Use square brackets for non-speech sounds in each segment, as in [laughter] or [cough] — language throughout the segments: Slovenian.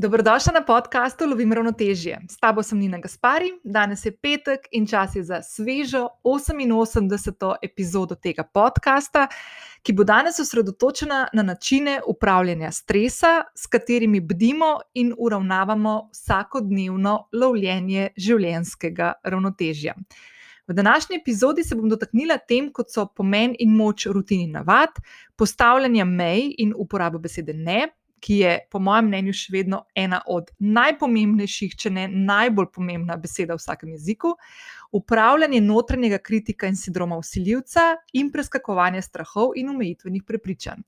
Dobrodošla na podkastu Lovim ravnotežje. S tabo sem Nina Gaspari, danes je petek in čas je za svežo 88. epizodo tega podcasta, ki bo danes osredotočena na načine upravljanja stresa, s katerimi bdimo in uravnavamo vsakodnevno lovljenje življenjskega ravnotežja. V današnji epizodi se bom dotaknila tem, kot so pomen in moč rutini navad, postavljanja mej in uporabo besede ne ki je, po mojem mnenju, še vedno ena od najpomembnejših, če ne najbolj pomembna beseda v vsakem jeziku, upravljanje notranjega kritika in sindroma usiljivca in preskakovanje strahov in omejitvenih prepričanj.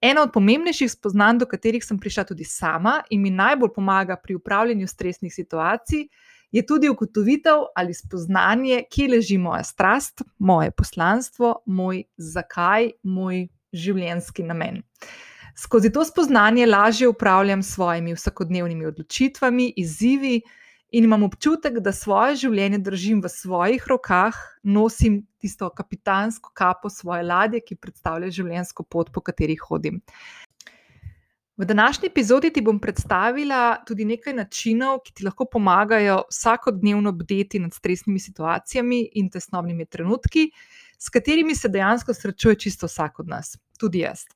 Ena od pomembnejših spoznanj, do katerih sem prišla tudi sama in mi najbolj pomaga pri upravljanju stresnih situacij, je tudi ugotovitev ali spoznanje, kje leži moja strast, moje poslanstvo, moj zakaj, moj življenjski namen. Skozi to spoznanje lažje upravljam s svojimi vsakodnevnimi odločitvami, izzivi in imam občutek, da svoje življenje držim v svojih rokah, nosim tisto kapitansko kapo svoje ladje, ki predstavlja življenjsko pot, po kateri hodim. V današnji epizodi ti bom predstavila tudi nekaj načinov, ki ti lahko pomagajo vsakodnevno bdeti nad stresnimi situacijami in tesnobnimi trenutki, s katerimi se dejansko srečuje čisto vsak od nas, tudi jaz.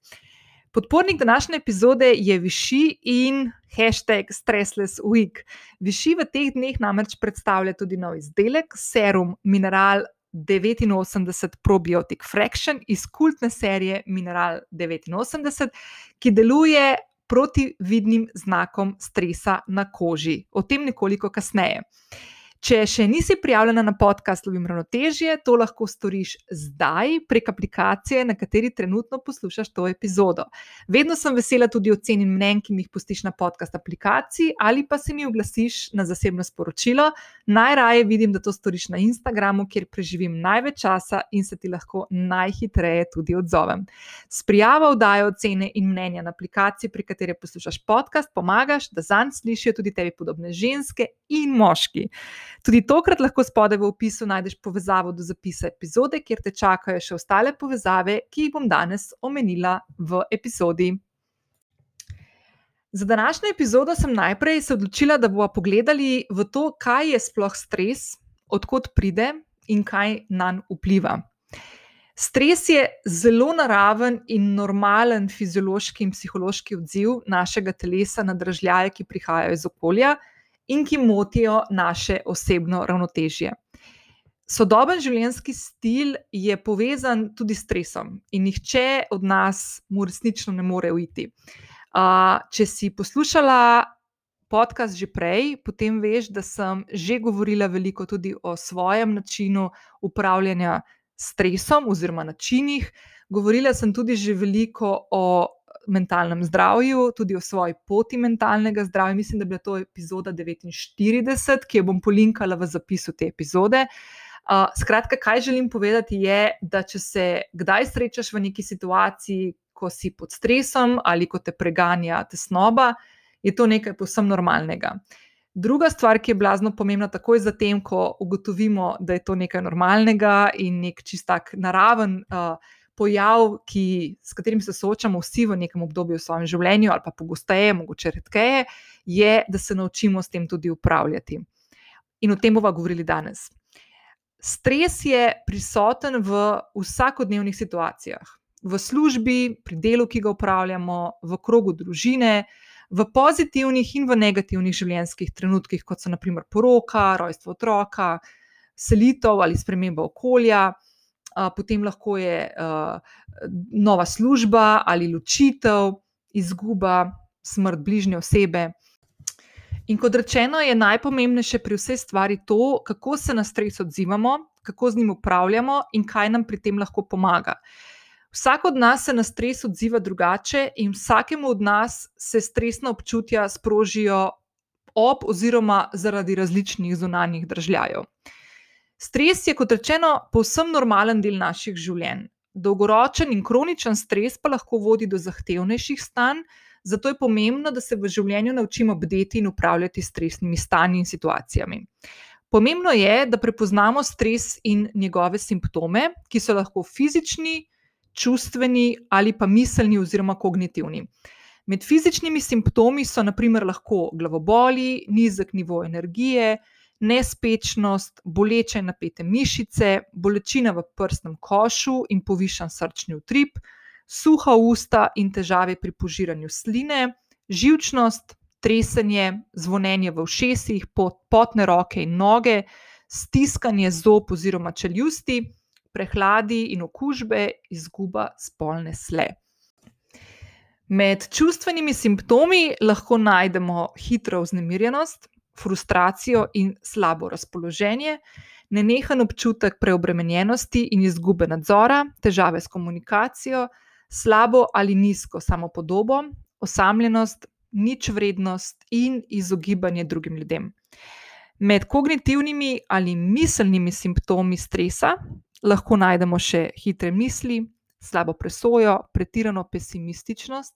Podpornik današnje epizode je Viši in hashtag Stressless Week. Viši v teh dneh namreč predstavlja tudi nov izdelek, serum Mineral 89 Probiotic Fraction iz kultne serije Mineral 89, ki deluje proti vidnim znakom stresa na koži. O tem nekoliko kasneje. Če še nisi prijavljena na podcast Lovim ravnotežje, to lahko storiš zdaj prek aplikacije, na kateri trenutno poslušaš to epizodo. Vedno sem vesela tudi ocen in mnen, ki mi jih pustiš na podcast aplikaciji ali pa se mi oglasiš na zasebno sporočilo. Najraje vidim, da to storiš na Instagramu, kjer preživim največ časa in se ti lahko najhitreje tudi odzovem. S prijavo vdajo ocene in mnenja na aplikaciji, pri kateri poslušaš podcast, pomagaš, da zanj slišijo tudi tebi podobne ženske in moški. Tudi tokrat lahko spodaj v opisu najdeš povezavo do zapisa epizode, kjer te čakajo še ostale povezave, ki jih bom danes omenila v epizodi. Za današnjo epizodo sem najprej se odločila, da bomo pogledali v to, kaj je sploh stres, odkot pride in kaj na njega vpliva. Stres je zelo naraven in normalen fiziološki in psihološki odziv našega telesa na držljaje, ki prihajajo iz okolja in ki motijo naše osebno ravnotežje. Sodoben življenjski stil je povezan tudi s stresom in nihče od nas mu resnično ne more uiti. Če si poslušala podcast že prej, potem veš, da sem že govorila veliko tudi o svojem načinu upravljanja s stresom oziroma načinih. Govorila sem tudi že veliko o mentalnem zdravju, tudi o svoji poti mentalnega zdravja. Mislim, da je bila to epizoda 49, ki jo bom polinkala v zapisu te epizode. Uh, skratka, kaj želim povedati, je, da če se kdaj srečaš v neki situaciji, ko si pod stresom ali ko te preganja tesnoba, je to nekaj povsem normalnega. Druga stvar, ki je blazno pomembna, takoj zatem, ko ugotovimo, da je to nekaj normalnega in nek čistak naraven. Uh, pojav, ki, s katerim se soočamo vsi v nekem obdobju v svojem življenju, ali pa pogosteje, mogoče redkeje, je, da se naučimo s tem tudi upravljati. In o tem bomo govorili danes. Stres je prisoten v vsakodnevnih situacijah, v službi, pri delu, ki ga upravljamo, v krogu družine, v pozitivnih in v negativnih življenjskih trenutkih, kot so naprimer poroka, rojstvo otroka, selitev ali sprememba okolja potem lahko je nova služba ali ločitev, izguba, smrt bližnje osebe. In kot rečeno, je najpomembnejše pri vsej stvari to, kako se na stres odzivamo, kako z njim upravljamo in kaj nam pri tem lahko pomaga. Vsak od nas se na stres odziva drugače, in vsakemu od nas se stresna občutja sprožijo ob oziroma zaradi različnih zunanjih držljajev. Stres je, kot rečeno, povsem normalen del naših življenj. Dolgoročen in kroničen stres pa lahko vodi do zahtevnejših stanj, zato je pomembno, da se v življenju naučimo bdeti in upravljati s stresnimi stanji in situacijami. Pomembno je, da prepoznamo stres in njegove simptome, ki so lahko fizični, čustveni ali pa miselni oziroma kognitivni. Med fizičnimi simptomi so naprimer lahko glavoboli, nizek nivo energije, nespečnost, boleče napete mišice, bolečina v prsnem košu in povišan srčni utrip, suha usta in težave pri požiranju sline, živčnost, tresenje, zvonjenje v ušesih, potne roke in noge, stiskanje zob oziroma čeljusti, prehladi in okužbe, izguba spolne sle. Med čustvenimi simptomi lahko najdemo hitro vznemirjenost, frustracijo in slabo razpoloženje, nenehen občutek preobremenjenosti in izgube nadzora, težave s komunikacijo, slabo ali nizko samopodobo, osamljenost, nič vrednost in izogibanje drugim ljudem. Med kognitivnimi ali miselnimi simptomi stresa lahko najdemo še hitre misli, slabo presojo, pretirano pesimističnost,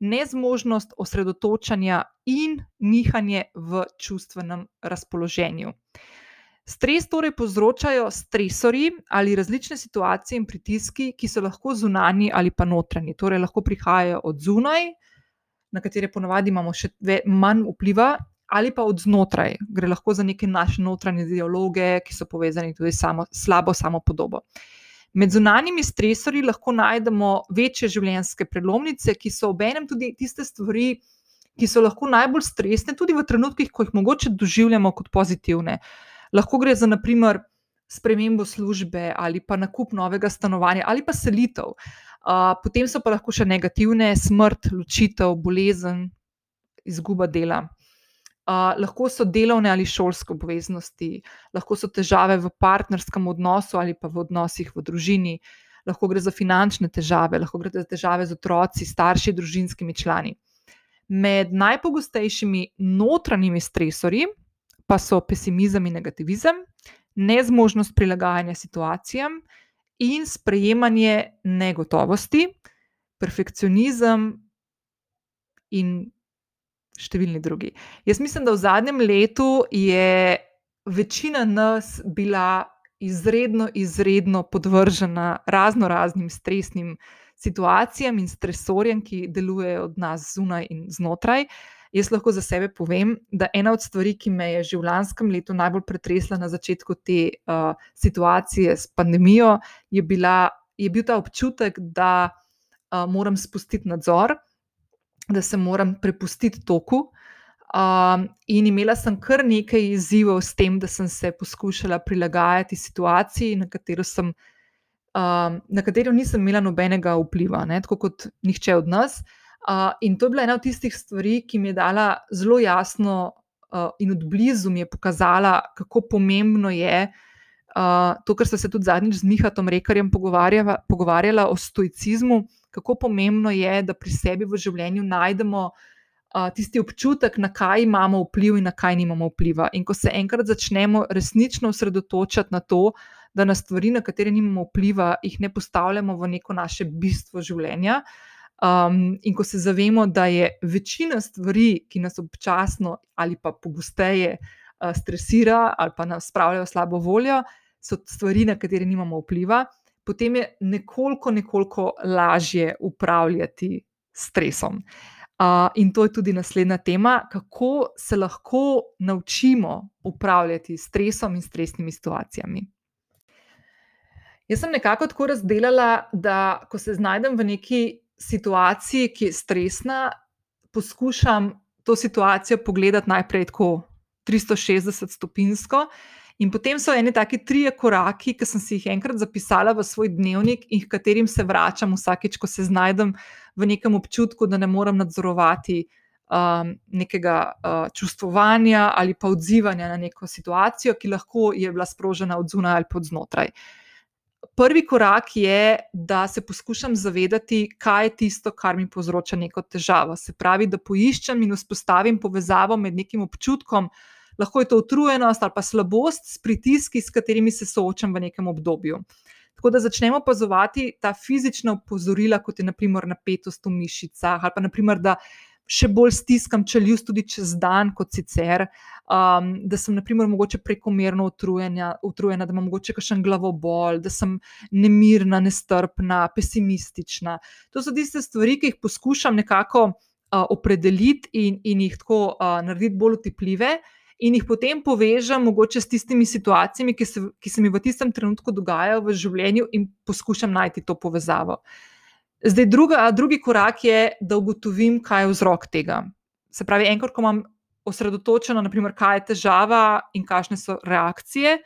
nezmožnost osredotočanja in nihanje v čustvenem razpoloženju. Stres torej povzročajo stresori ali različne situacije in pritiski, ki so lahko zunani ali pa notranji, torej lahko prihajajo od zunaj, na katere ponavadi imamo še manj vpliva, ali pa od znotraj, gre lahko za neke naše notranje dialoge, ki so povezani tudi s slabo samopodobo. Med zunanjimi stresorji lahko najdemo večje življenjske prelomnice, ki so obenem tudi tiste stvari, ki so lahko najbolj stresne, tudi v trenutkih, ko jih mogoče doživljamo kot pozitivne. Lahko gre za, naprimer, spremembo službe ali pa nakup novega stanovanja ali pa selitev. Potem so pa lahko še negativne, smrt, ločitev, bolezen, izguba dela lahko so delovne ali šolske obveznosti, lahko so težave v partnerskem odnosu ali pa v odnosih v družini, lahko gre za finančne težave, lahko gre za težave z otroci, starši, družinskimi člani. Med najpogostejšimi notranjimi stresorji pa so pesimizem in negativizem, nezmožnost prilagajanja situacijam in sprejemanje negotovosti, perfekcionizem in številni drugi. Jaz mislim, da v zadnjem letu je večina nas bila izredno, izredno podvržena razno raznim stresnim situacijam in stresorjem, ki delujejo od nas zunaj in znotraj. Jaz lahko za sebe povem, da ena od stvari, ki me je že v lanskem letu najbolj pretresla na začetku te uh, situacije s pandemijo, je, bila, je bil ta občutek, da uh, moram spustiti nadzor, da se moram prepustiti toku. Um, in imela sem kar nekaj izzivov s tem, da sem se poskušala prilagajati situaciji, na katero, sem, um, na katero nisem imela nobenega vpliva, ne, tako kot nihče od nas. Uh, in to je bila ena od tistih stvari, ki mi je dala zelo jasno uh, in od blizu mi je pokazala, kako pomembno je uh, to, kar sem se tudi zadnjič z Mihatom Rekarjem pogovarjala, pogovarjala o stoicizmu, kako pomembno je, da pri sebi v življenju najdemo uh, tisti občutek, na kaj imamo vpliv in na kaj nimamo vpliva. In ko se enkrat začnemo resnično osredotočati na to, da na stvari, na katere nimamo vpliva, jih ne postavljamo v neko naše bistvo življenja. Um, in ko se zavemo, da je večina stvari, ki nas občasno ali pa pogosteje uh, stresira ali pa nas spravljajo v slabo voljo, so stvari, na katere nimamo vpliva, potem je nekoliko, nekoliko lažje upravljati stresom. Uh, in to je tudi naslednja tema, kako se lahko naučimo upravljati stresom in stresnimi situacijami. Jaz sem nekako tako razdelila, da ko se znajdem v neki situaciji, ki je stresna, poskušam to situacijo pogledati najprej tako 360 stopinsko In potem so eni taki trije koraki, ki sem si jih enkrat zapisala v svoj dnevnik in katerim se vračam vsakeč, ko se znajdem v nekem občutku, da ne morem nadzorovati um, nekega uh, čustvovanja ali pa odzivanja na neko situacijo, ki lahko je bila sprožena od zunaj ali pod znotraj. Prvi korak je, da se poskušam zavedati, kaj je tisto, kar mi povzroča neko težavo. Se pravi, da poiščem in vzpostavim povezavo med nekim občutkom, lahko je to utrujenost ali pa slabost s pritiski, s katerimi se soočam v nekem obdobju. Tako da začnemo opazovati ta fizična opozorila, kot je naprimer napetost v mišicah, ali pa naprimer, da še bolj stiskam čeljust tudi čez dan, kot sicer, um, da sem naprimer mogoče prekomerno utrujena, utrujena, da imam mogoče kakšen glavobol, da sem nemirna, nestrpna, pesimistična. To so tiste stvari, ki jih poskušam nekako uh, opredeliti in, in jih tako uh, narediti bolj otipljive. In jih potem povežem mogoče s tistimi situacijami, ki se, ki se mi v tistem trenutku dogajajo v življenju, in poskušam najti to povezavo. Zdaj, druga, drugi korak je, da ugotovim, kaj je vzrok tega. Se pravi, enkrat, ko imam osredotočeno, naprimer, kaj je težava in kakšne so reakcije,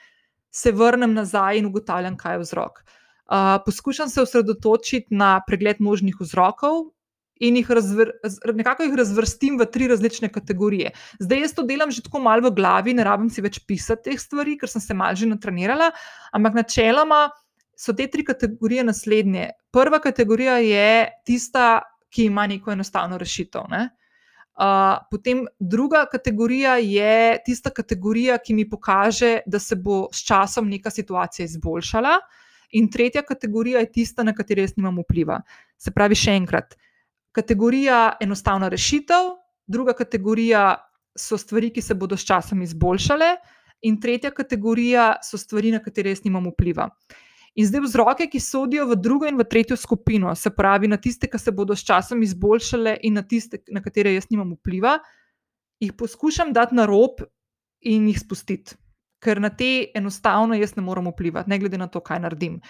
se vrnem nazaj in ugotavljam, kaj je vzrok. Uh, poskušam se osredotočiti na pregled možnih vzrokov, in jih razvr, nekako jih razvrstim v tri različne kategorije. Zdaj jaz to delam že tako malo v glavi, ne rabim si več pisati teh stvari, ker sem se malo že natrenirala, ampak načeloma so te tri kategorije naslednje. Prva kategorija je tista, ki ima neko enostavno rešitev. Ne? Uh, potem druga kategorija je tista kategorija, ki mi pokaže, da se bo s časom neka situacija izboljšala, in tretja kategorija je tista, na katero jaz nimam vpliva. Se pravi, še enkrat, kategorija enostavna rešitev, druga kategorija so stvari, ki se bodo s časom izboljšale, in tretja kategorija so stvari, na katere jaz nimam vpliva. In zdaj vzroke, ki sodijo v drugo in v tretjo skupino, se pravi na tiste, ki se bodo s časom izboljšale, in na tiste, na katere jaz nimam vpliva, jih poskušam dati na rob in jih spustiti. Ker na te enostavno jaz ne morem vplivati, ne glede na to, kaj naredim.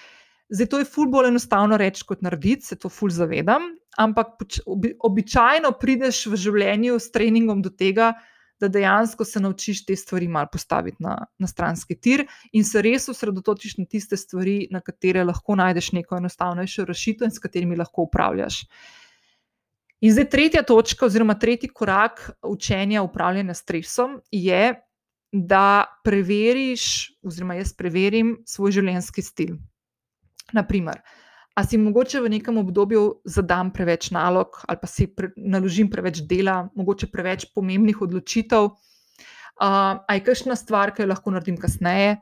Zdaj, to je ful bolj enostavno reči kot narediti, se to ful zavedam, ampak obi, običajno prideš v življenju s treningom do tega, da dejansko se naučiš te stvari malo postaviti na, na stranski tir in se res osredotočiš na tiste stvari, na katere lahko najdeš neko enostavnejšo rešitev in s katerimi lahko upravljaš. In zdaj tretja točka, oziroma tretji korak učenja upravljanja stresom je, da preveriš, oziroma jaz preverim svoj življenjski stil. Naprimer, a si mogoče v nekem obdobju zadam preveč nalog, ali pa si pre, naložim preveč dela, mogoče preveč pomembnih odločitev, uh, a je kakšna stvar, ki jo lahko naredim kasneje,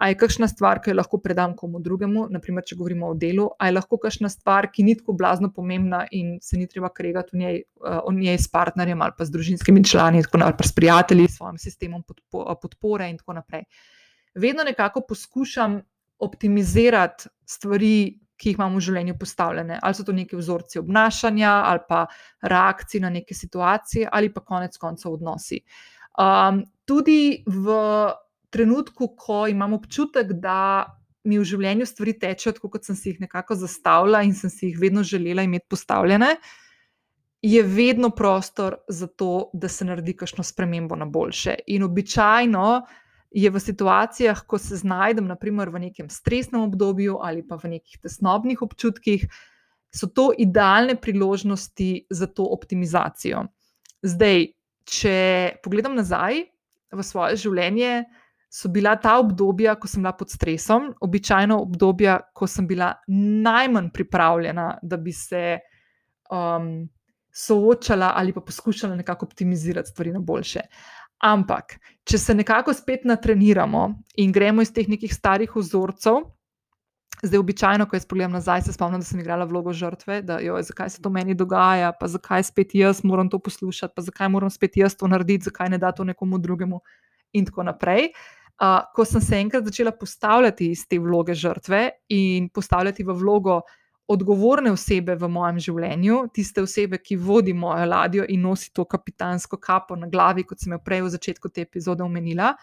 a je kakšna stvar, ki jo lahko predam komu drugemu, naprimer, če govorimo o delu, a je lahko kakšna stvar, ki ni tako blazno pomembna in se ni treba kregati o njej, o njej s partnerjem ali pa s družinskimi člani, ali pa s prijatelji, s svojim sistemom podpo, podpore in tako naprej. Vedno nekako poskušam optimizirati stvari, ki jih imamo v življenju postavljene. Ali so to neki vzorci obnašanja, ali pa reakcije na neke situacije, ali pa konec koncev odnosi. Um, tudi v trenutku, ko imam občutek, da mi v življenju stvari tečejo tako, kot sem si jih nekako zastavila in sem si jih vedno želela imeti postavljene. Je vedno prostor za to, da se naredi kakšno spremembo na boljše. In običajno uh, je v situacijah, ko se znajdem, naprimer v nekem stresnem obdobju ali pa v nekih tesnobnih občutkih, so to idealne priložnosti za to optimizacijo. Zdaj, če pogledam nazaj v svoje življenje, so bila ta obdobja, ko sem bila pod stresom, običajno obdobja, ko sem bila najmanj pripravljena, da bi se um, soočala ali pa poskušala nekako optimizirati stvari na boljše. Ampak, če se nekako spet natreniramo in gremo iz teh nekih starih vzorcev, zdaj običajno, ko jaz pogledam nazaj, se spomnim, da sem igrala vlogo žrtve, da jo, zakaj se to meni dogaja, pa zakaj spet jaz moram to poslušati, pa zakaj moram spet jaz to narediti, zakaj ne da to nekomu drugemu? In tako naprej. Uh, ko sem se enkrat začela postavljati iz te vloge žrtve in postavljati v vlogo odgovorne osebe v mojem življenju, tiste osebe, ki vodi mojo ladjo in nosi to kapitansko kapo na glavi, kot sem jo prej v začetku te epizode omenila.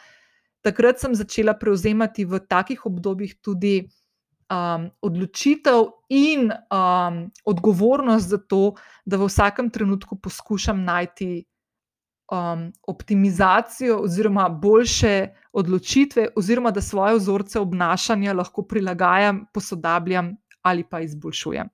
Takrat sem začela prevzemati v takih obdobjih tudi um, odločitev in um, odgovornost za to, da v vsakem trenutku poskušam najti um, optimizacijo oziroma boljše odločitve, oziroma da svoje vzorce obnašanja lahko prilagajam, posodabljam ali pa izboljšuje.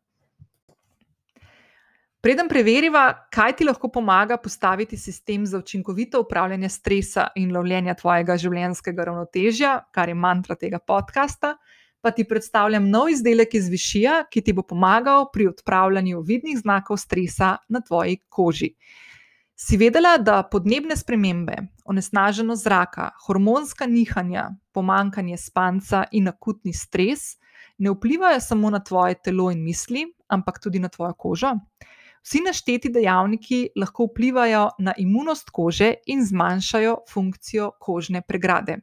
Preden preveriva, kaj ti lahko pomaga postaviti sistem za učinkovito upravljanje stresa in lovljenja tvojega življenjskega ravnotežja, kar je mantra tega podcasta, pa ti predstavljam nov izdelek iz Višija, ki ti bo pomagal pri odpravljanju vidnih znakov stresa na tvoji koži. Si vedela, da podnebne spremembe, onesnaženost zraka, hormonska nihanja, pomankanje spanca in akutni stres ne vplivajo samo na tvoje telo in misli, ampak tudi na tvojo kožo. Vsi našteti dejavniki lahko vplivajo na imunost kože in zmanjšajo funkcijo kožne pregrade.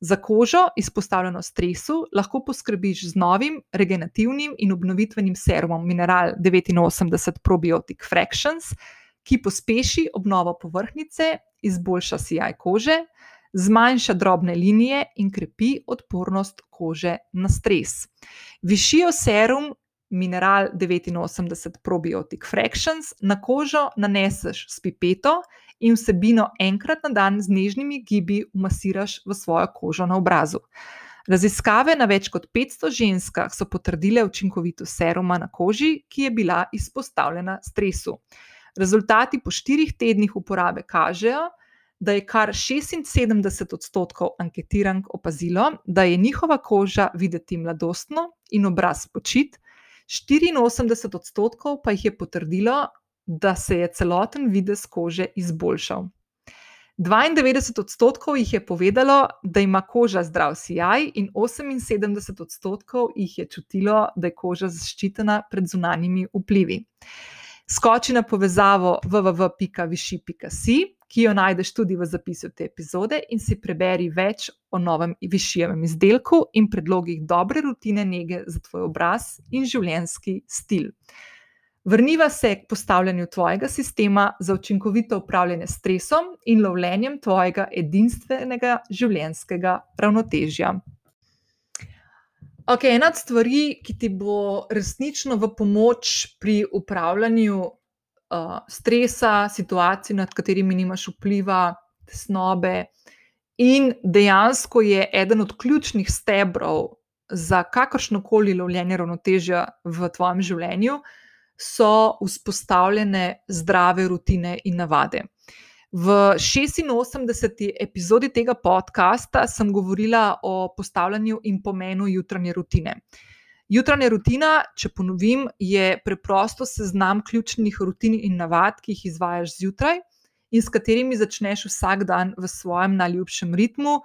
Za kožo, izpostavljeno stresu, lahko poskrbiš z novim regenerativnim in obnovitvenim serumom Mineral 89 Probiotic Fractions, ki pospeši obnovo površnice, izboljša sijaj kože, zmanjša drobne linije in krepi odpornost kože na stres. Višijo serum Mineral 89 Probiotic Fractions na kožo naneseš s pipeto in vsebino enkrat na dan z nežnimi gibi umasiraš v svojo kožo na obrazu. Raziskave na več kot 500 ženskah so potrdile učinkovitost seruma na koži, ki je bila izpostavljena stresu. Rezultati po štirih tednih uporabe kažejo, da je kar 76 odstotkov anketirank opazilo, da je njihova koža videti mladostno in obraz počit, 84 odstotkov pa jih je potrdilo, da se je celoten videz kože izboljšal. 92 odstotkov jih je povedalo, da ima koža zdrav sijaj, in 78 odstotkov jih je čutilo, da je koža zaščitena pred zunanjimi vplivi. Skoči na povezavo www.viši.si ki jo najdeš tudi v zapisu te epizode, in si preberi več o novem višjevem izdelku in predlogih dobre rutine nege za tvoj obraz in življenjski stil. Vrniva se k postavljanju tvojega sistema za učinkovito upravljanje s stresom in lovljenjem tvojega edinstvenega življenjskega ravnotežja. Ok, ena od stvari, ki ti bo resnično v pomoč pri upravljanju uh, stresa, situacij, nad katerimi nimaš vpliva, tesnobe. In dejansko je eden od ključnih stebrov za kakršno koli lovljenje ravnotežja v tvojem življenju, so vzpostavljene zdrave rutine in navade. V 86. epizodi tega podcasta sem govorila o postavljanju in pomenu jutranje rutine. Uh, Jutranja rutina, če ponovim, je preprosto seznam ključnih rutin in navad, ki jih izvajaš zjutraj in s katerimi začneš vsak dan v svojem najljubšem ritmu,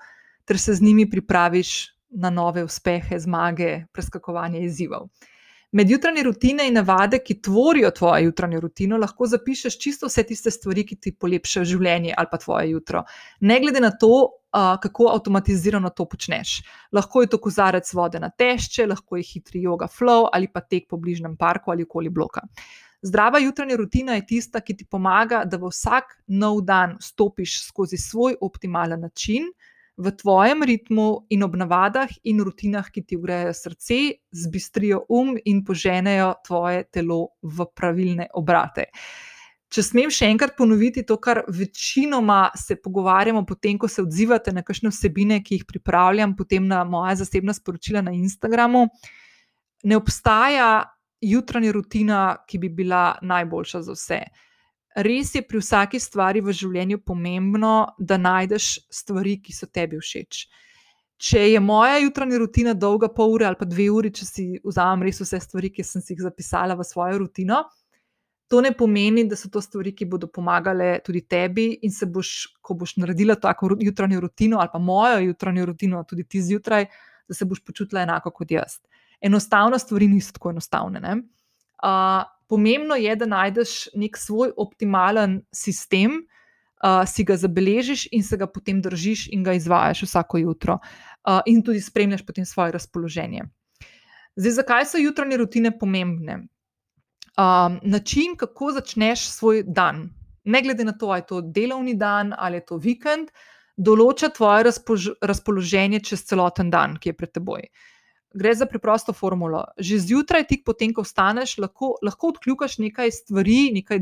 ter se z njimi pripraviš na nove uspehe, zmage, preskakovanje izzivov. Med jutranje rutine in navade, ki tvorijo tvojo jutranjo rutino, lahko zapišeš čisto vse tiste stvari, ki ti polepšajo življenje ali pa tvoje jutro. Ne glede na to, kako avtomatizirano to počneš. Lahko je to kozarec vode na tešče, lahko je hitri yoga flow ali pa tek po bližnjem parku ali okoli bloka. Zdrava jutranja rutina je tista, ki ti pomaga, da v vsak nov dan stopiš skozi svoj optimalen način, v tvojem ritmu in ob navadah in rutinah, ki ti grejo srce, zbistrijo um in poženejo tvoje telo v pravilne obrate. Če smem še enkrat ponoviti to, kar večinoma se pogovarjamo, potem, ko se odzivate na kakšne vsebine, ki jih pripravljam, potem na moja zasebna sporočila na Instagramu, ne obstaja jutranja rutina, ki bi bila najboljša za vse. Res je pri vsaki stvari v življenju pomembno, da najdeš stvari, ki so tebi všeč. Če je moja jutranja rutina dolga pol ure ali pa dve uri, če si vzamem res vse stvari, ki sem si jih zapisala v svojo rutino. To ne pomeni, da so to stvari, ki bodo pomagale tudi tebi, in se boš, ko boš naredila tako jutranjo rutino ali pa mojo jutranjo rutino, tudi ti zjutraj, da se boš počutila enako kot jaz. Enostavno stvari niso tako enostavne. Uh, pomembno je, da najdeš nek svoj optimalen sistem, uh, si ga zabeležiš in se ga potem držiš in ga izvajaš vsako jutro, uh, in tudi spremljaš potem svoje razpoloženje. Zdaj, zakaj so jutranje rutine pomembne? Um, način, kako začneš svoj dan. Ne glede na to, ali je to delovni dan ali je to vikend, določa tvoje razpoloženje čez celoten dan, ki je pred teboj. Gre za preprosto formulo. Že zjutraj, tik potem, ko vstaneš, lahko, lahko odkljukaš nekaj stvari, nekaj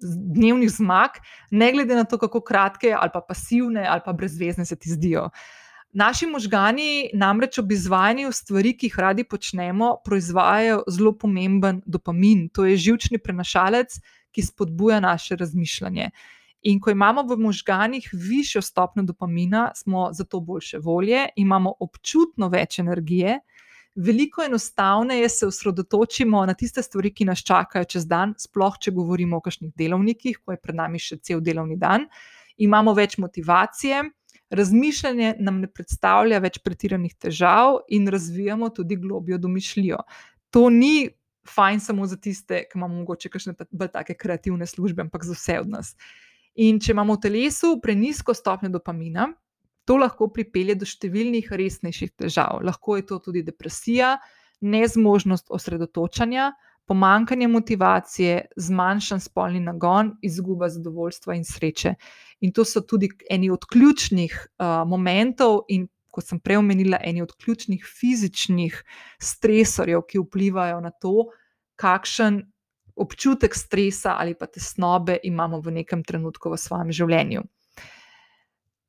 dnevnih zmag, ne glede na to, kako kratke ali pa pasivne ali pa brezvezne se ti zdijo. Uh, Naši možgani namreč ob izvajanju stvari, ki jih radi počnemo, proizvajajo zelo pomemben dopamin, to je živčni prenašalec, ki spodbuja naše razmišljanje. In ko imamo v možganjih višjo stopnjo dopamina, smo zato boljše volje, imamo občutno več energije, veliko enostavneje se osredotočimo na tiste stvari, ki nas čakajo čez dan, sploh če govorimo o kakšnih delovnikih, ko je pred nami še cel delovni dan. Imamo več motivacije, Razmišljanje nam ne predstavlja več pretiranih težav in razvijamo tudi globjo domišljijo. To ni fajn samo za tiste, ki imamo morda kakšne bolj take kreativne službe, ampak za vse od nas. In če imamo v telesu prenisko stopnjo dopamina, to lahko pripelje do številnih resnejših težav. Lahko je to tudi depresija, nezmožnost osredotočanja, pomankanje motivacije, zmanjšan spolni nagon, izguba zadovoljstva in sreče. In to so tudi eni od ključnih uh, momentov, in kot sem prej omenila, eni od ključnih fizičnih stresorjev, ki vplivajo na to, kakšen občutek stresa ali pa tesnobe imamo v nekem trenutku v svojem življenju.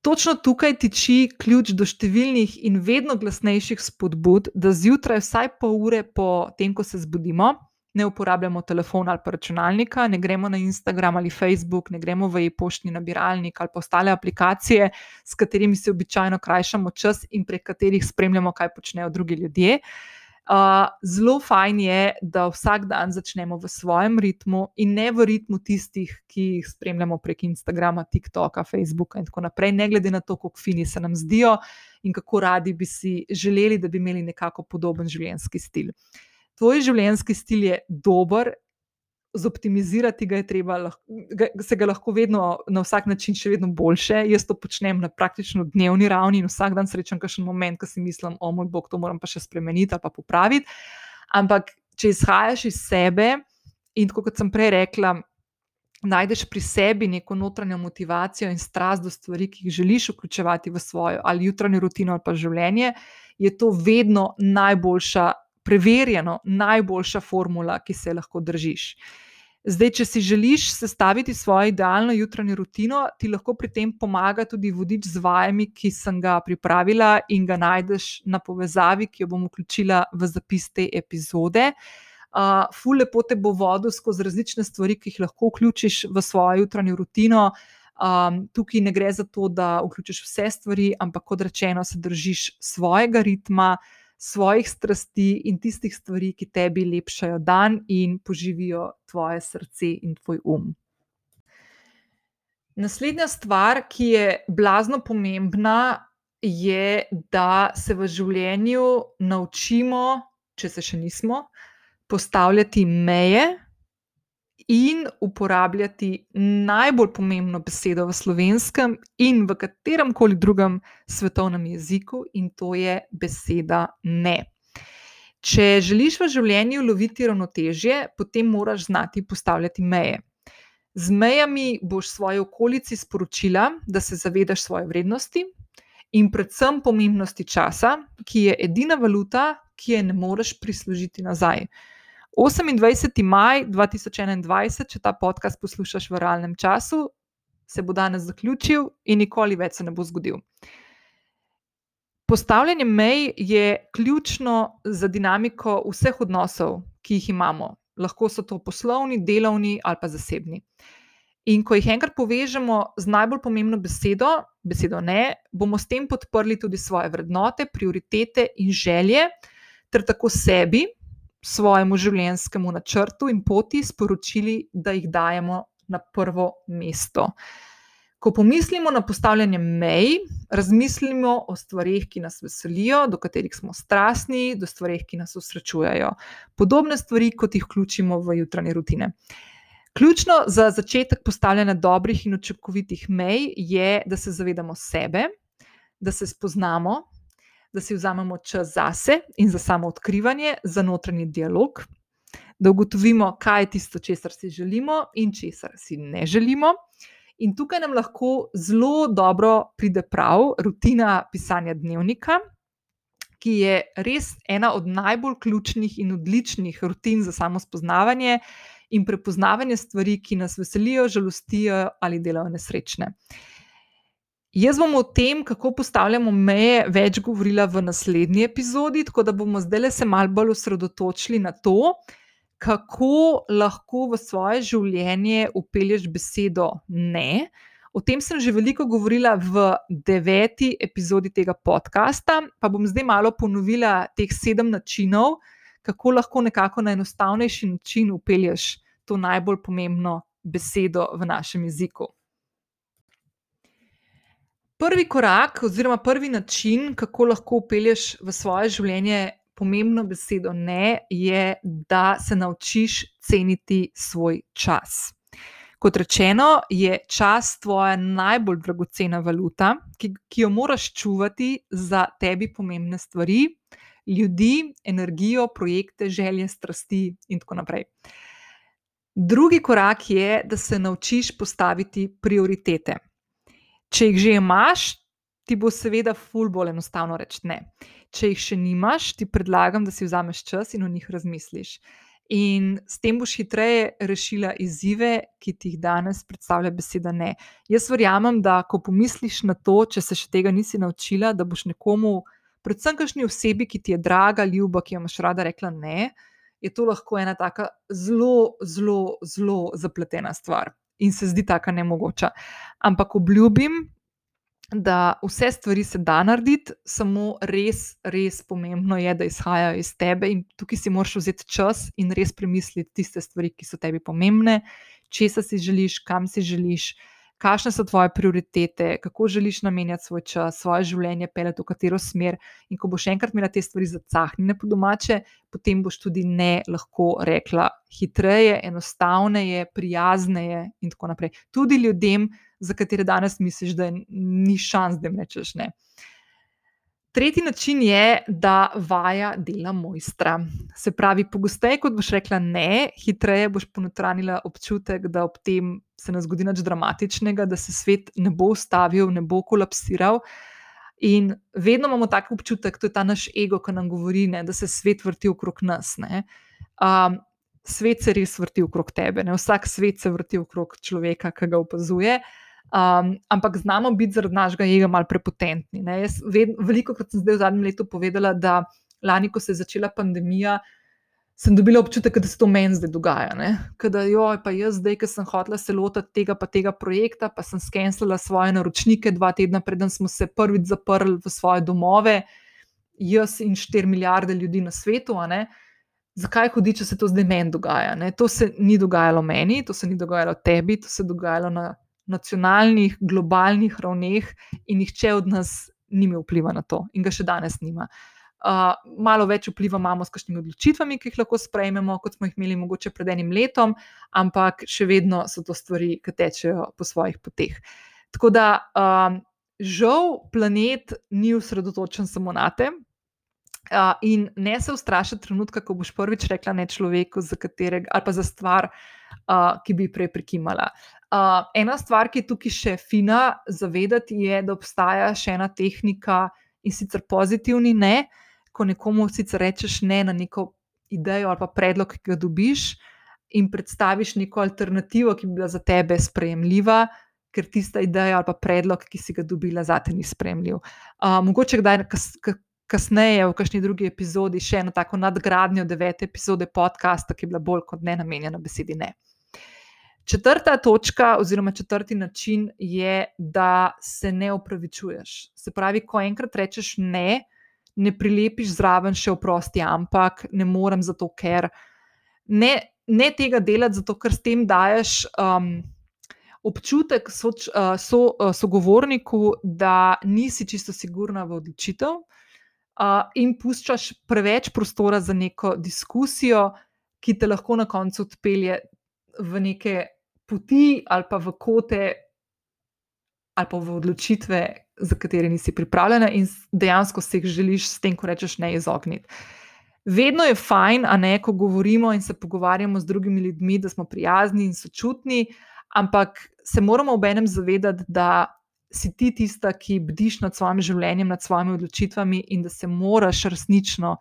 Točno tukaj tiči ključ do številnih in vedno glasnejših spodbud, da zjutraj, vsaj pol ure po tem, ko se zbudimo, ne uporabljamo telefona ali računalnika, ne gremo na Instagram ali Facebook, ne gremo v e-poštni nabiralnik ali pa ostale aplikacije, s katerimi si običajno krajšamo čas in prek katerih spremljamo, kaj počnejo drugi ljudje. Uh, zelo fajn je, da vsak dan začnemo v svojem ritmu in ne v ritmu tistih, ki jih spremljamo prek Instagrama, TikToka, Facebooka in tako naprej, ne glede na to, kako fini se nam zdijo in kako radi bi si želeli, da bi imeli nekako podoben življenjski stil. Tvoj življenjski stil je dober, zoptimizirati ga je treba, ga, se ga lahko vedno na vsak način še vedno boljše. Jaz to počnem na praktično dnevni ravni in vsak dan srečam kakšen moment, ko si mislim, o moj bog, to moram pa še spremeniti ali pa popraviti. Ampak, če izhajaš iz sebe in kot sem prej rekla, najdeš pri sebi neko notranjo motivacijo in strast do stvari, ki jih želiš vključevati v svojo ali jutranjo rutino ali pa življenje, je to vedno najboljša preverjeno najboljša formula, ki se lahko držiš. Zdaj, če si želiš sestaviti svojo idealno jutranjo rutino, ti lahko pri tem pomaga tudi vodič z vajami, ki sem ga pripravila in ga najdeš na povezavi, ki jo bom vključila v zapis te epizode. Uh, ful lepo te bo vodil skozi različne stvari, ki jih lahko vključiš v svojo jutranjo rutino. Um, tukaj ne gre za to, da vključiš vse stvari, ampak kot rečeno, se držiš svojega ritma, uh, svojih strasti in tistih stvari, ki tebi lepšajo dan in poživijo tvoje srce in tvoj um. Naslednja stvar, ki je blazno pomembna, je, da se v življenju naučimo, če se še nismo, postavljati meje in uporabljati najbolj pomembno besedo v slovenskem in v katerem koli drugem svetovnem jeziku, in to je beseda ne. Če želiš v življenju loviti ravnotežje, potem moraš znati postavljati meje. Z mejami boš svoji okolici sporočila, da se zavedaš svoje vrednosti in predvsem pomembnosti časa, ki je edina valuta, ki je ne moreš prislužiti nazaj. 28. maj 2021, če ta podcast poslušaš v realnem času, se bo danes zaključil in nikoli več se ne bo zgodil. Postavljanje mej je ključno za dinamiko vseh odnosov, ki jih imamo. Lahko so to poslovni, delovni ali pa zasebni. In ko jih enkrat povežemo z najbolj pomembno besedo, besedo ne, bomo s tem podprli tudi svoje vrednote, prioritete in želje, ter tako sebi, svojemu življenjskemu načrtu in poti sporočili, da jih dajemo na prvo mesto. Ko pomislimo na postavljanje mej, razmislimo o stvarih, ki nas veselijo, do katerih smo strastni, do stvarih, ki nas usrečujejo. Podobne stvari, kot jih vključimo v jutranje rutine. Ključno za začetek postavljanja dobrih in učinkovitih mej je, da se zavedamo sebe, da se spoznamo, da si vzamemo čas zase in za samo odkrivanje, za notranji dialog, da ugotovimo, kaj je tisto, česar si želimo in česar si ne želimo. In tukaj nam lahko zelo dobro pride prav rutina pisanja dnevnika, ki je res ena od najbolj ključnih in odličnih rutin za samo spoznavanje in prepoznavanje stvari, ki nas veselijo, žalostijo ali delajo nesrečne. Jaz bom o tem, kako postavljamo meje, več govorila v naslednji epizodi, tako da bomo zdaj se malo bolj osredotočili na to, kako lahko v svoje življenje upelješ besedo ne. O tem sem že veliko govorila v deveti epizodi tega podcasta, pa bom zdaj malo ponovila teh sedem načinov, kako lahko nekako na enostavnejši način upelješ to najbolj pomembno besedo v našem jeziku. Prvi korak, oziroma prvi način, kako lahko upelješ v svoje življenje pomembno besedo ne, je, da se naučiš ceniti svoj čas. Kot rečeno, je čas tvoja najbolj dragocena valuta, ki, ki jo moraš čuvati za tebi pomembne stvari, ljudi, energijo, projekte, želje, strasti in tako naprej. Drugi korak je, da se naučiš postaviti prioritete. Če jih že imaš, ti bo seveda ful bolj enostavno reči ne. Če jih še nimaš, ti predlagam, da si vzameš čas in o njih razmisliš. In s tem boš hitreje rešila izzive, ki ti jih danes predstavlja beseda ne. Jaz verjamem, da ko pomisliš na to, če se še tega nisi naučila, da boš nekomu, predvsem kakšni osebi, ki ti je draga, ljuba, ki jo imaš rada, rekla ne, je to lahko ena taka zelo, zelo, zelo zapletena stvar in se zdi tako nemogoča. Ampak obljubim, da vse stvari se da narediti, samo res, res pomembno je, da izhajajo iz tebe in tukaj si moraš vzeti čas in res premisliti tiste stvari, ki so tebi pomembne, česa si želiš, kam si želiš. Kakšne so tvoje prioritete, kako želiš namenjati svoj čas, svoje življenje, peleti v katero smer. In ko boš enkrat imela te stvari zacahnjene po domače, potem boš tudi ne lahko rekla hitreje, enostavneje, prijazneje in tako naprej. Tudi ljudem, za katere danes misliš, da ni šans, da jim rečeš ne. Tretji način je, da vaja dela mojstra. Se pravi, pogosteje, kot boš rekla ne, hitreje boš ponotranila občutek, da ob tem se ne zgodi nič dramatičnega, da se svet ne bo ustavil, ne bo kolapsiral. In vedno imamo tako občutek, to je ta naš ego, ki nam govori, ne, da se svet vrti okrog nas. Um, svet se res vrti okrog tebe, ne? vsak svet se vrti okrog človeka, ki ga opazuje. Um, ampak znamo biti zaradi našega ega malo prepotentni. Ved, veliko krat sem zdaj v zadnjem letu povedala, da lani, ko se je začela pandemija, sem dobila občutek, da se to meni zdaj dogaja. Da, joj, pa jaz zdaj, ki sem hotela se lotiti tega pa tega projekta, pa sem skenirala svoje naročnike dva tedna, preden smo se prvič zaprli v svoje domove, jaz in 4 milijarde ljudi na svetu. Zakaj hodi, če se to zdaj meni dogaja? Ne? To se ni dogajalo meni, to se ni dogajalo tebi, to se je dogajalo na nacionalnih, globalnih ravneh in nihče od nas nima vpliva na to in ga še danes nima. Uh, malo več vpliva imamo s kakšnimi odločitvami, ki jih lahko sprejmemo, kot smo jih imeli mogoče pred enim letom, ampak še vedno so to stvari, ki tečejo po svojih poteh. Tako da, um, žal, planet ni usredotočen samo na te. Uh, in ne se ustrašiti trenutka, ko boš prvič rekla ne človeku, za katerega ali pa za stvar, uh, ki bi prej prekimala. Uh, ena stvar, ki je tukaj še fina zavedati, je, da obstaja še ena tehnika in sicer pozitivni ne, ko nekomu sicer rečeš ne na neko idejo ali pa predlog, ki ga dobiš, in predstaviš neko alternativo, ki bi bila za tebe sprejemljiva, ker tista ideja ali pa predlog, ki si ga dobila, za te ni sprejemljiv. Uh, mogoče kdaj kas, kasneje, v kakšni drugi epizodi, še eno tako nadgradnjo devete epizode podcasta, ki je bila bolj kot ne namenjena besedi ne. Četrta točka, oziroma četrti način je, da se ne upravičuješ. Se pravi, ko enkrat rečeš ne, ne prilepiš zraven še oprosti, ampak ne morem zato, ker ne, ne tega delati, zato ker s tem daješ um, občutek so, uh, so, uh, sogovorniku, da nisi čisto sigurna v odločitev uh, in puščaš preveč prostora za neko diskusijo, ki te lahko na koncu odpelje v neke poti ali pa v kote ali pa v odločitve, za katere nisi pripravljena in dejansko se jih želiš s tem, ko rečeš ne, izogniti. Vedno je fajn, a ne, ko govorimo in se pogovarjamo z drugimi ljudmi, da smo prijazni in sočutni, ampak se moramo ob enem zavedati, da si ti tista, ki bdiš nad svojim življenjem, nad svojimi odločitvami in da se moraš resnično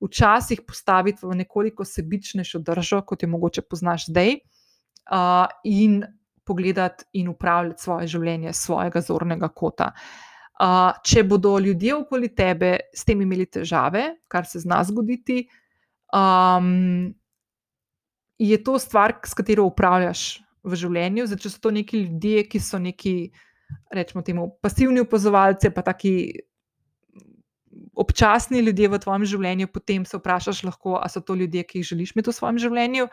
včasih postaviti v nekoliko sebičnejšo držo, kot jo mogoče poznaš zdaj uh, in pogledati in upravljati svoje življenje, svojega zornega kota. Uh, če bodo ljudje okoli tebe s tem imeli težave, kar se zna zgoditi, um, je to stvar, s katero upravljaš v življenju. Zdaj, če so to neki ljudje, ki so neki, rečemo, temu, pasivni opazovalci, pa taki občasni ljudje v tvojem življenju, potem se vprašaš, lahko, ali so to ljudje, ki jih želiš imeti v svojem življenju.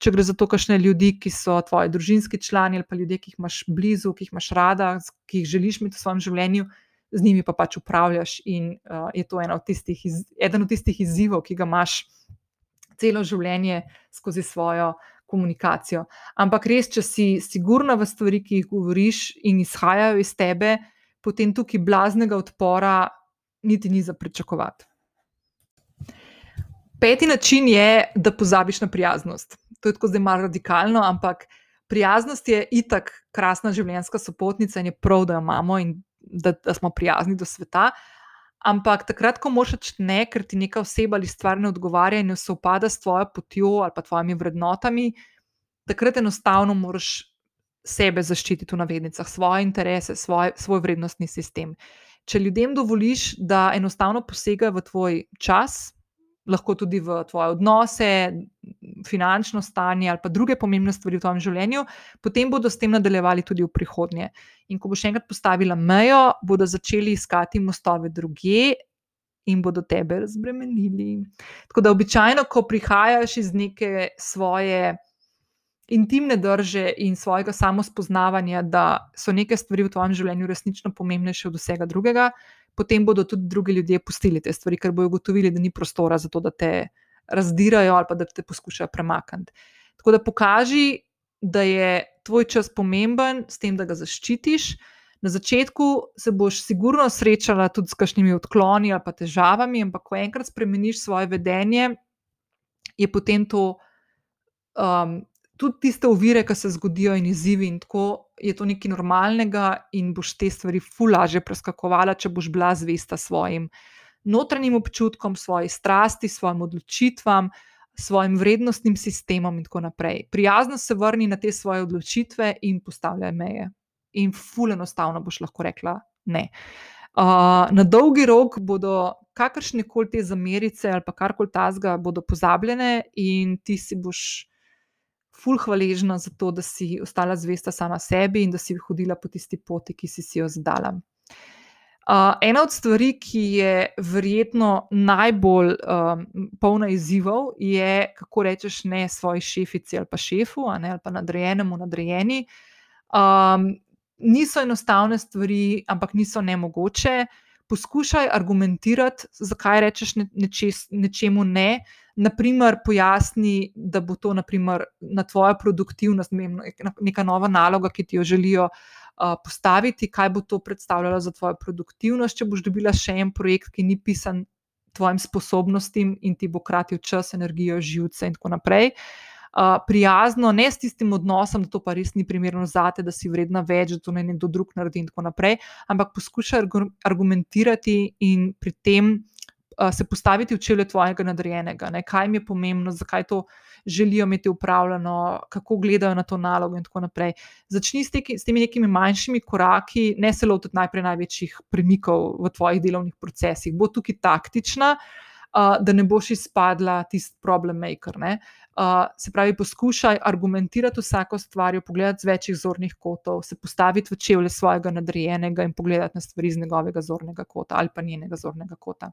Če gre za to, kakšne ljudi, ki so tvoji družinski člani ali pa ljudje, ki jih imaš blizu, ki jih imaš rada, ki jih želiš imeti v svojem življenju, z njimi pa pač upravljaš. In uh, je to od tistih, eden od tistih izzivov, ki ga imaš celo življenje skozi svojo. Komunikacijo. Ampak res, če si sigurna v stvari, ki jih govoriš in izhajajo iz tebe, potem tukaj blaznega odpora niti ni za pričakovati. Peti način je, da pozabiš na prijaznost. To je tako zdaj malo radikalno, ampak prijaznost je itak krasna življenjska sopotnica in je prav, da jo imamo in da, da smo prijazni do sveta. Ampak takrat, ko moš reči ne, ker ti neka oseba ali stvar ne odgovarja in ne sovpada s tvojo potjo ali pa tvojimi vrednotami, takrat enostavno moraš sebe zaščititi v navednicah, svoje interese, svoj, svoj vrednostni sistem. Če ljudem dovoliš, da enostavno posegajo v tvoj čas, lahko tudi v tvoje odnose, finančno stanje ali pa druge pomembne stvari v tvojem življenju, potem bodo s tem nadaljevali tudi v prihodnje. In ko boš enkrat postavila mejo, bodo začeli iskati mostove druge. In bodo tebe razbremenili. Tako da, običajno, ko prihajaš iz neke svoje intimne drže in svojega samospoznavanja, da so neke stvari v tvojem življenju resnično pomembnejše od vsega drugega, potem bodo tudi drugi ljudje pustili te stvari, ker bodo ugotovili, da ni prostora za to, da te razdirajo ali pa da te poskušajo premakniti. Tako da pokaži, da je tvoj čas pomemben, s tem, da ga zaščitiš. Na začetku se boš sigurno srečala tudi s kakšnimi odkloni ali pa težavami, ampak ko enkrat spremeniš svoje vedenje, je potem to um, tudi tiste ovire, ki se zgodijo, in izzivi, in tako je to nekaj normalnega, in boš te stvari fulaže preskakovala, če boš bila zvesta svojim notranjim občutkom, svoji strasti, svojim odločitvam, svojim vrednostnim sistemom in tako naprej. Prijazno se vrni na te svoje odločitve in postavljaj meje. In ful enostavno boš lahko rekla ne. Uh, na dolgi rok bodo kakršne koli te zamerice ali pa karkoli tazga, bodo pozabljene, in ti si boš ful hvaležna za to, da si ostala zvesta sama sebi in da si hodila po tisti poti, ki si, si jo zadala. Uh, ena od stvari, ki je verjetno najbolj um, polna izzivov, je, kako rečeš ne svoji šefici ali pa šefu, ne, ali pa nadrejenemu, nadrejeni. Um, niso enostavne stvari, ampak niso nemogoče. Poskušaj argumentirati, zakaj rečeš nečes, nečemu ne, naprimer, pojasni, da bo to naprimer, na tvojo produktivnost, neka nova naloga, ki ti jo želijo uh, postaviti, kaj bo to predstavljalo za tvojo produktivnost, če boš dobila še en projekt, ki ni pisan tvojim sposobnostim in ti bo kratil čas, energijo, živce in tako naprej. Uh, prijazno, ne s tistim odnosom, da to pa res ni primerno za te, da si vredna več, da to ne nekdo drug naredi, in tako naprej, ampak poskušaj argumentirati in pri tem se postaviti v čele tvojega nadrejenega, ne? kaj jim je pomembno, zakaj to želijo imeti upravljeno, kako gledajo na to nalogo, in tako naprej. Začni s, teki, s temi nekimi manjšimi koraki, ne se lotiti najprej največjih premikov v tvojih delovnih procesih. Bo tukaj taktična, uh, da ne boš izpadla tisti problem maker. Uh, se pravi, poskušaj argumentirati vsako stvar, pogledati z večjih zornih kotov, se postaviti v čevlje svojega nadrejenega in pogledati na stvari z njegovega zornega kota ali pa njenega zornega kota.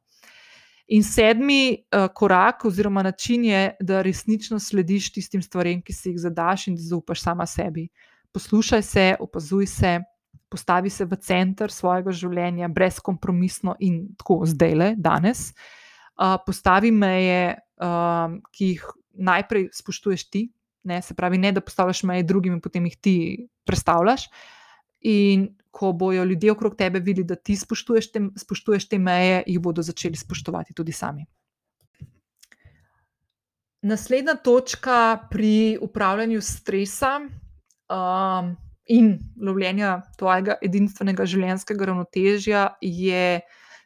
In sedmi uh, korak, oziroma način je, da resnično slediš tistim stvarem, ki si jih zadaš, in da zaupaš sama sebi. Poslušaj se, opazuj se, postavi se v center svojega življenja, brezkompromisno in tako zdaj le, danes. Uh, postavi meje, uh, ki jih najprej spoštuješ ti, ne? se pravi, ne da postavljaš meje drugim in potem jih ti predstavljaš. In ko bojo ljudje okrog tebe videli, da ti spoštuješ te, spoštuješ te meje, jih bodo začeli spoštovati tudi sami. Naslednja točka pri upravljanju stresa um, in lovljenja tvojega edinstvenega življenjskega ravnotežja je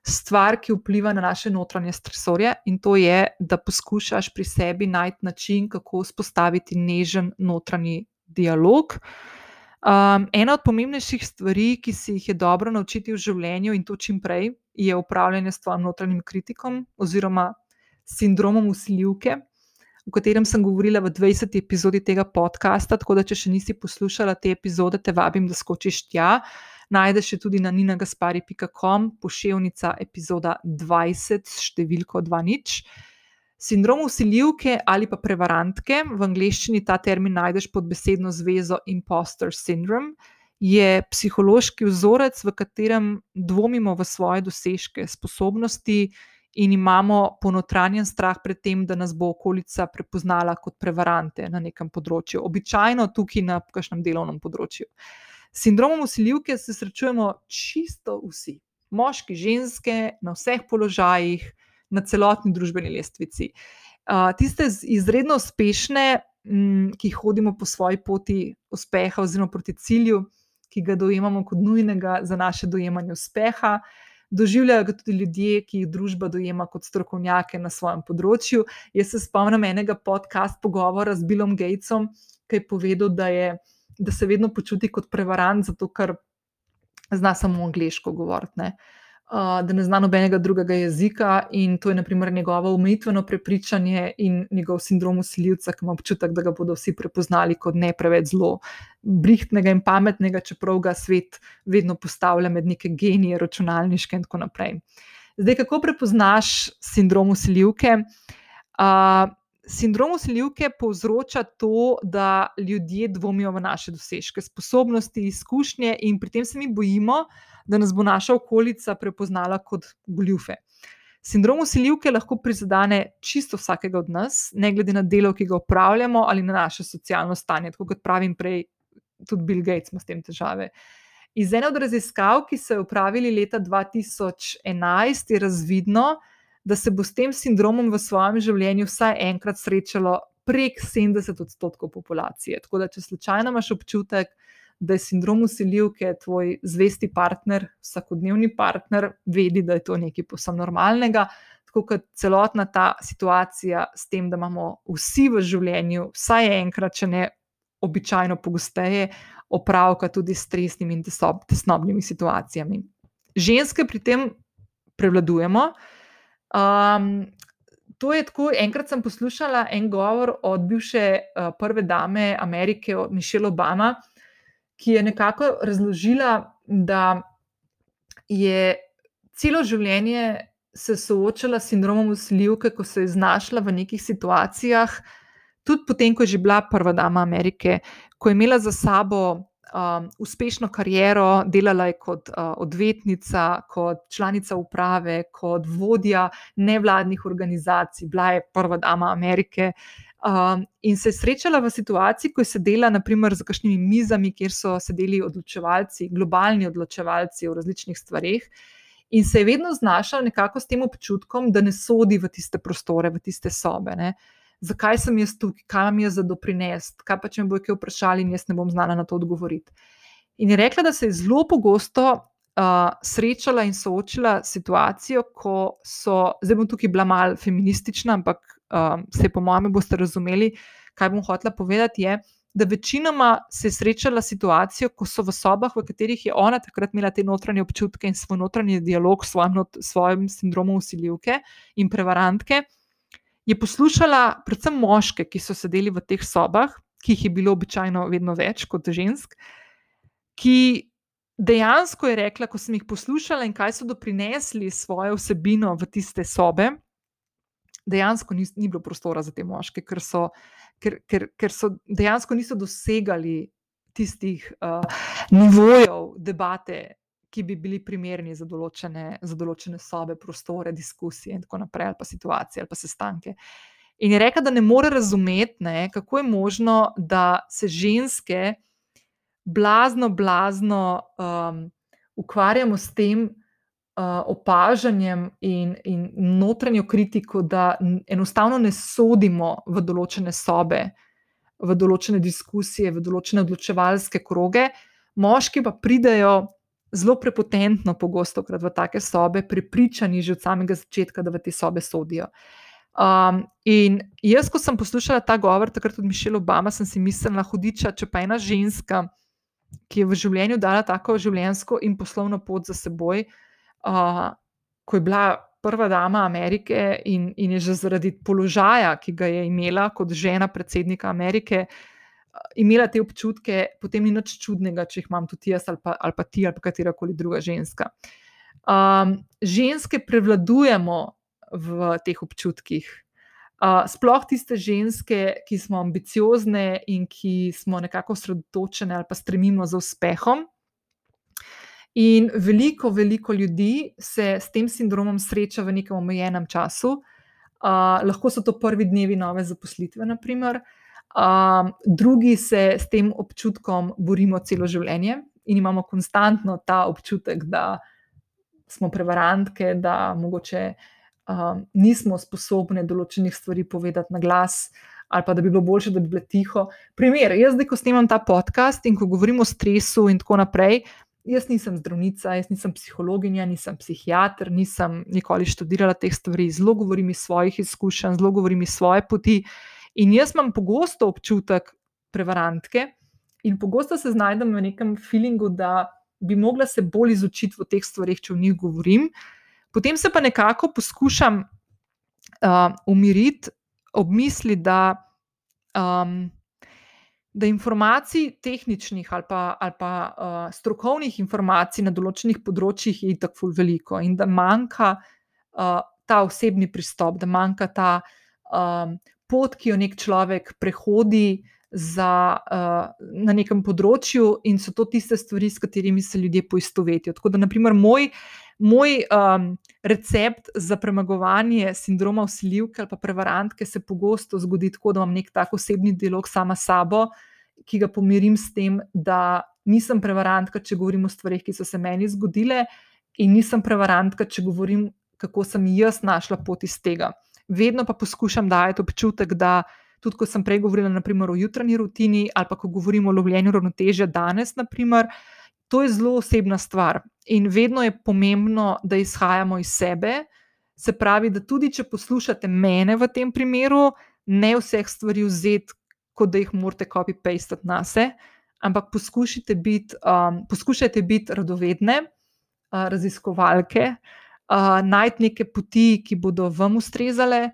stvar, ki vpliva na naše notranje stresorje, in to je, da poskušaš pri sebi najti način, kako vzpostaviti nežen notranji dialog. Uh, Um, ena od pomembnejših stvari, ki si jih je dobro naučiti v življenju in to čim prej, je upravljanje s tvojim notranjim kritikom oziroma sindromom usiljivke, o katerem sem govorila v 20. epizodi tega podcasta. Tako da, če še nisi poslušala te epizode, te vabim, da skočiš tja. Najdeš jo tudi na ninagaspari.com, pošiljka epizoda 20, številko 2.0. Sindrom usiljivke ali pa prevarantke, v angleščini ta termin najdeš pod besedno zvezo imposter syndrome, je psihološki vzorec, v katerem dvomimo v svoje dosežke, sposobnosti in imamo ponotranjen strah pred tem, da nas bo okolica prepoznala kot prevarante na nekem področju, običajno tukaj na kakšnem delovnem področju. S sindromom usiljivke se srečujemo čisto vsi, moški, ženske, na vseh položajih na celotni družbeni lestvici. Tiste izredno uspešne, m, ki hodimo po svoji poti uspeha, oziroma proti cilju, ki ga dojemamo kot nujnega za naše dojemanje uspeha. Doživljajo ga tudi ljudje, ki jih družba dojema kot strokovnjake na svojem področju. Jaz se spomnim enega podcast pogovora z Billom Gatesom, ki je povedal, da, je, da se vedno počuti kot prevarant, zato ker zna samo angliško govoriti da ne zna nobenega drugega jezika, in to je naprimer njegovo umetveno prepričanje in njegov sindrom usiljivca, ki ima občutek, da ga bodo vsi prepoznali kot ne preveč zelo brihtnega in pametnega, čeprav ga svet vedno postavlja med neke genije, računalniške in tako naprej. Zdaj, kako prepoznaš sindrom usiljivke? Uh, sindrom usiljivke povzroča to, da ljudje dvomijo v naše dosežke, sposobnosti, izkušnje, in pri tem se mi bojimo, da nas bo naša okolica prepoznala kot goljufe. Sindrom usiljivke lahko prizadene čisto vsakega od nas, ne glede na delo, ki ga upravljamo, ali na naše socialno stanje. Tako kot pravim prej, tudi Bill Gates ima s tem težave. Iz ene od raziskav, ki so jo upravili leta 2011, je razvidno, da se bo s tem sindromom v svojem življenju vsaj enkrat srečalo prek 70 odstotkov populacije. Tako da, če slučajno imaš občutek, da je sindrom usiljivke tvoj zvesti partner, vsakodnevni partner, vedi, da je to nekaj posebno normalnega. Tako kot celotna ta situacija s tem, da imamo vsi v življenju, vsaj enkrat, če ne običajno pogosteje, opravka tudi s stresnimi in tesnobnimi situacijami. Ženske pri tem prevladujemo. Um, to je tako. Enkrat sem poslušala en govor od bivše uh, prve dame Amerike, od Mišele Obama, ki je nekako razložila, da je celo življenje se soočala s sindromom usiljivke, ko se je znašla v nekih situacijah, tudi potem, ko je že bila prva dama Amerike, ko je imela za sabo. Um, uspešno kariero, delala je kot uh, odvetnica, kot članica uprave, kot vodja nevladnih organizacij, bila je prva dama Amerike, uh, Um, in se je srečala v situaciji, ko je sedela naprimer za kakšnimi mizami, kjer so sedeli odločevalci, globalni odločevalci o različnih stvarih, in se je vedno znašla nekako s tem občutkom, da ne sodi v tiste prostore, v tiste sobe. Ne? Zakaj sem jaz tukaj, kaj mi je za doprinest, kaj pa če me bojo kaj vprašali in jaz ne bom znala na to odgovoriti. In je rekla, da se je zelo pogosto uh, srečala in soočila s situacijo, ko so, zdaj bom tukaj bila mal feministična, ampak um, se po mojem boste razumeli, kaj bom hotela povedati. Je, da večinoma se je srečala situacijo, ko so v sobah, v katerih je ona takrat imela te notranje občutke in svoj notranji dialog s svojim, svojim sindromom usiljivke in prevarantke. Je poslušala predvsem moške, ki so sedeli v teh sobah, ki jih je bilo običajno vedno več kot žensk, ki dejansko je rekla, ko sem jih poslušala in kaj so doprinesli svojo vsebino v tiste sobe, dejansko ni, ni bilo prostora za te moške, ker so, ker, ker, ker so dejansko niso dosegali tistih uh, nivojev debate. Ki bi bili primerni za določene, za določene sobe, prostore, diskusije, in tako naprej, ali pa situacije, ali pa sestanke. In je rekla, da ne more razumeti, ne, kako je možno, da se ženske, blazno, blazno um, ukvarjamo s tem uh, opažanjem in, in notranjo kritiko, da enostavno ne sodimo v določene sobe, v določene diskusije, v določene odločevalske kroge, moški pa pridejo. Zelo prepotentno, pogosto krat v take sobe, prepričani že od samega začetka, da v te sobe sodijo. Um, in jaz, ko sem poslušala ta govor, takrat od Mišela Obama, sem si mislila, hudiča, če pa ena ženska ki je v življenju dala tako življenjsko in poslovno pot za seboj, uh, ko je bila prva dama Amerike in, in je že zaradi položaja, ki ga je imela kot žena predsednika Amerike, uh, imela te občutke, potem ni nič čudnega, če jih imam tudi jaz ali pa, ali pa ti ali pa katera koli druga ženska. Um, ženske prevladujemo v teh občutkih sploh tiste ženske, ki smo ambiciozne in ki smo nekako osredotočene ali pa stremimo za uspehom. In veliko, veliko ljudi se s tem sindromom sreča v nekem omejenem času. Uh, lahko so to prvi dnevi nove zaposlitve, naprimer. Uh, drugi se s tem občutkom borimo celo življenje in imamo konstantno ta občutek, da smo prevarantke, da mogoče uh, um, nismo sposobni določenih stvari povedati na glas, ali pa da bi bilo bolje, da bi bilo tiho. Primer, jaz zdaj, ko snemam ta podcast in ko govorim o stresu in tako naprej. Jaz nisem zdravnica, jaz nisem psihologinja, nisem psihiater, nisem nikoli študirala teh stvari, zelo govorim iz svojih izkušenj, zelo govorim iz svoje poti. In jaz imam pogosto občutek prevarantke in pogosto se znajdem v nekem feelingu, da bi mogla se bolj izučiti v teh stvarih, če v njih govorim. Potem se pa nekako poskušam uh, umiriti ob misli, da, um, da informacij, tehničnih ali pa, ali pa uh, strokovnih informacij na določenih področjih je tako veliko in da manjka uh, ta osebni pristop, da manjka ta um, pot, ki jo nek človek prehodi za, uh, na nekem področju, in so to tiste stvari, s katerimi se ljudje poistovetijo. Tako da, naprimer, moj, moj um, recept za premagovanje sindroma usiljivke ali pa prevarantke se pogosto zgodi tako, da imam nek tak osebni dialog sama s sabo, ki ga pomirim s tem, da nisem prevarantka, če govorim o stvarih, ki so se meni zgodile, in nisem prevarantka, če govorim, kako sem jaz našla pot iz tega. Vedno pa poskušam dajati občutek, da tudi ko sem prej govorila naprimer, o jutranji rutini ali pa ko govorimo o lovljenju ravnotežja danes, naprimer, to je zelo osebna stvar. In vedno je pomembno, da izhajamo iz sebe. Se pravi, da tudi če poslušate mene v tem primeru, ne vseh stvari vzeti, kot da jih morate copy-pastati na sebe, ampak poskušajte biti, um, poskušajte biti radovedne, uh, raziskovalke, uh, najti neke poti, ki bodo vam ustrezale,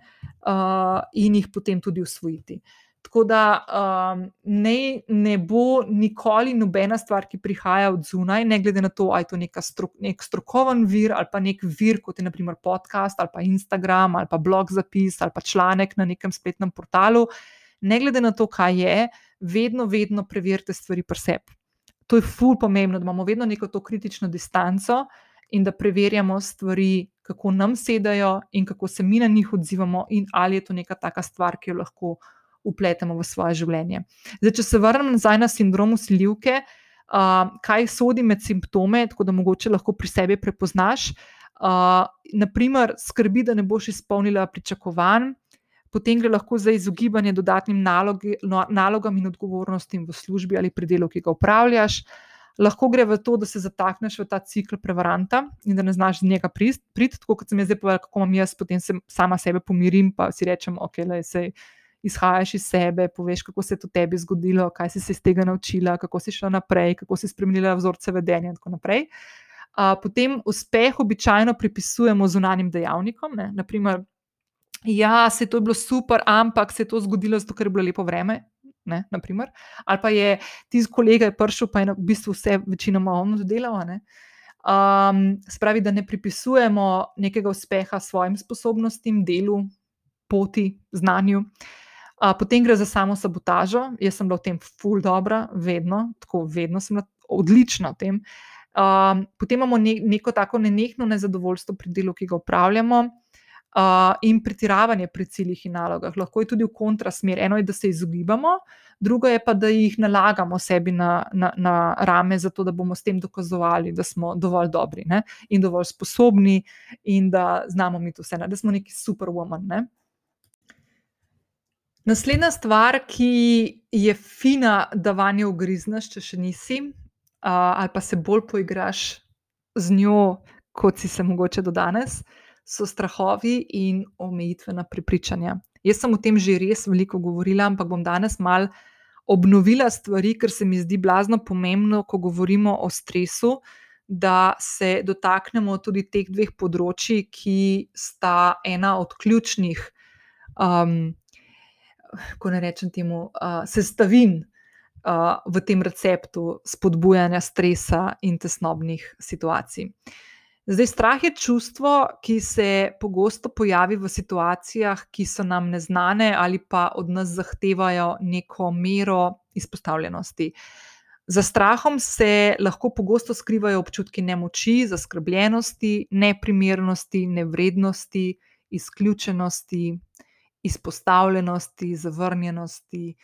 uh, in jih potem tudi usvojiti. Tako da um, ne, ne bo nikoli nobena stvar, ki prihaja od zunaj, ne glede na to, ali je to strok, nek strokoven vir ali pa nek vir, kot je naprimer podcast ali pa Instagram ali pa blog zapis ali pa članek na nekem spletnem portalu. Ne glede na to, kaj je, vedno, vedno preverite stvari pri sebi. To je ful pomembno, da imamo vedno neko to kritično distanco in da preverjamo stvari, kako nam sedajo in kako se mi na njih odzivamo, in ali je to neka taka stvar, ki jo lahko upletemo v svoje življenje. Zdaj, če se vrnem nazaj na sindrom usiljivke, uh, kaj sodi med simptome, tako da mogoče lahko pri sebi prepoznaš. Uh, naprimer, skrbi, da ne boš izpolnila pričakovanj, potem gre lahko za izogibanje dodatnim nalogi, no, nalogam in odgovornostim v službi ali pri delu, ki ga upravljaš. Lahko gre v to, da se zatakneš v ta cikl prevaranta in da ne znaš z njega priti, prid, tako kot sem jaz zdaj povedala, kako imam jaz, potem se sama sebe pomirim, pa si rečem, ok, le se izhajaš iz sebe, poveš, kako se je to tebi zgodilo, kaj si se iz tega naučila, kako si šla naprej, kako si spremenila vzorce vedenja in tako naprej. Uh, potem uspeh običajno pripisujemo zunanjim dejavnikom, ne? naprimer, ja, se to je bilo super, ampak se je to zgodilo zato, ker je bilo lepo vreme. Ne, ali pa je tisti kolega je prišel, pa je v bistvu vse večinoma ono delal. Um, spravi, da ne pripisujemo nekega uspeha svojim sposobnostim, delu, poti, znanju. Uh, potem gre za samo sabotažo. Jaz sem bila v tem ful dobro, vedno, tako vedno sem bila odlična v tem. Uh, potem imamo ne, neko tako nenehno nezadovoljstvo pri delu, ki ga upravljamo, uh, in pretiravanje pri ciljih in nalogah. Lahko je tudi v kontrasmer. Eno je, da se izogibamo, drugo je pa, da jih nalagamo sebi na, na, na rame, zato da bomo s tem dokazovali, da smo dovolj dobri ne? in dovolj sposobni, in da znamo mi to vse, ne? da smo neki superwoman. Ne? Naslednja stvar, ki je fina, da vanjo ugrizneš, če še nisi, uh, ali pa se bolj poigraš z njo, kot si se mogoče do danes, so strahovi in omejitvena prepričanja. Jaz sem o tem že res veliko govorila, ampak bom danes mal obnovila stvari, ker se mi zdi blazno pomembno, ko govorimo o stresu, da se dotaknemo tudi teh dveh področji, ki sta ena od ključnih. Um, ko ne rečem temu, uh, sestavin uh, v tem receptu spodbujanja stresa in tesnobnih situacij. Zdaj, strah je čustvo, ki se pogosto pojavi v situacijah, ki so nam neznane ali pa od nas zahtevajo neko mero izpostavljenosti. Za strahom se lahko pogosto skrivajo občutki nemoči, zaskrbljenosti, neprimernosti, nevrednosti, izključenosti, izpostavljenosti, zavrnjenosti,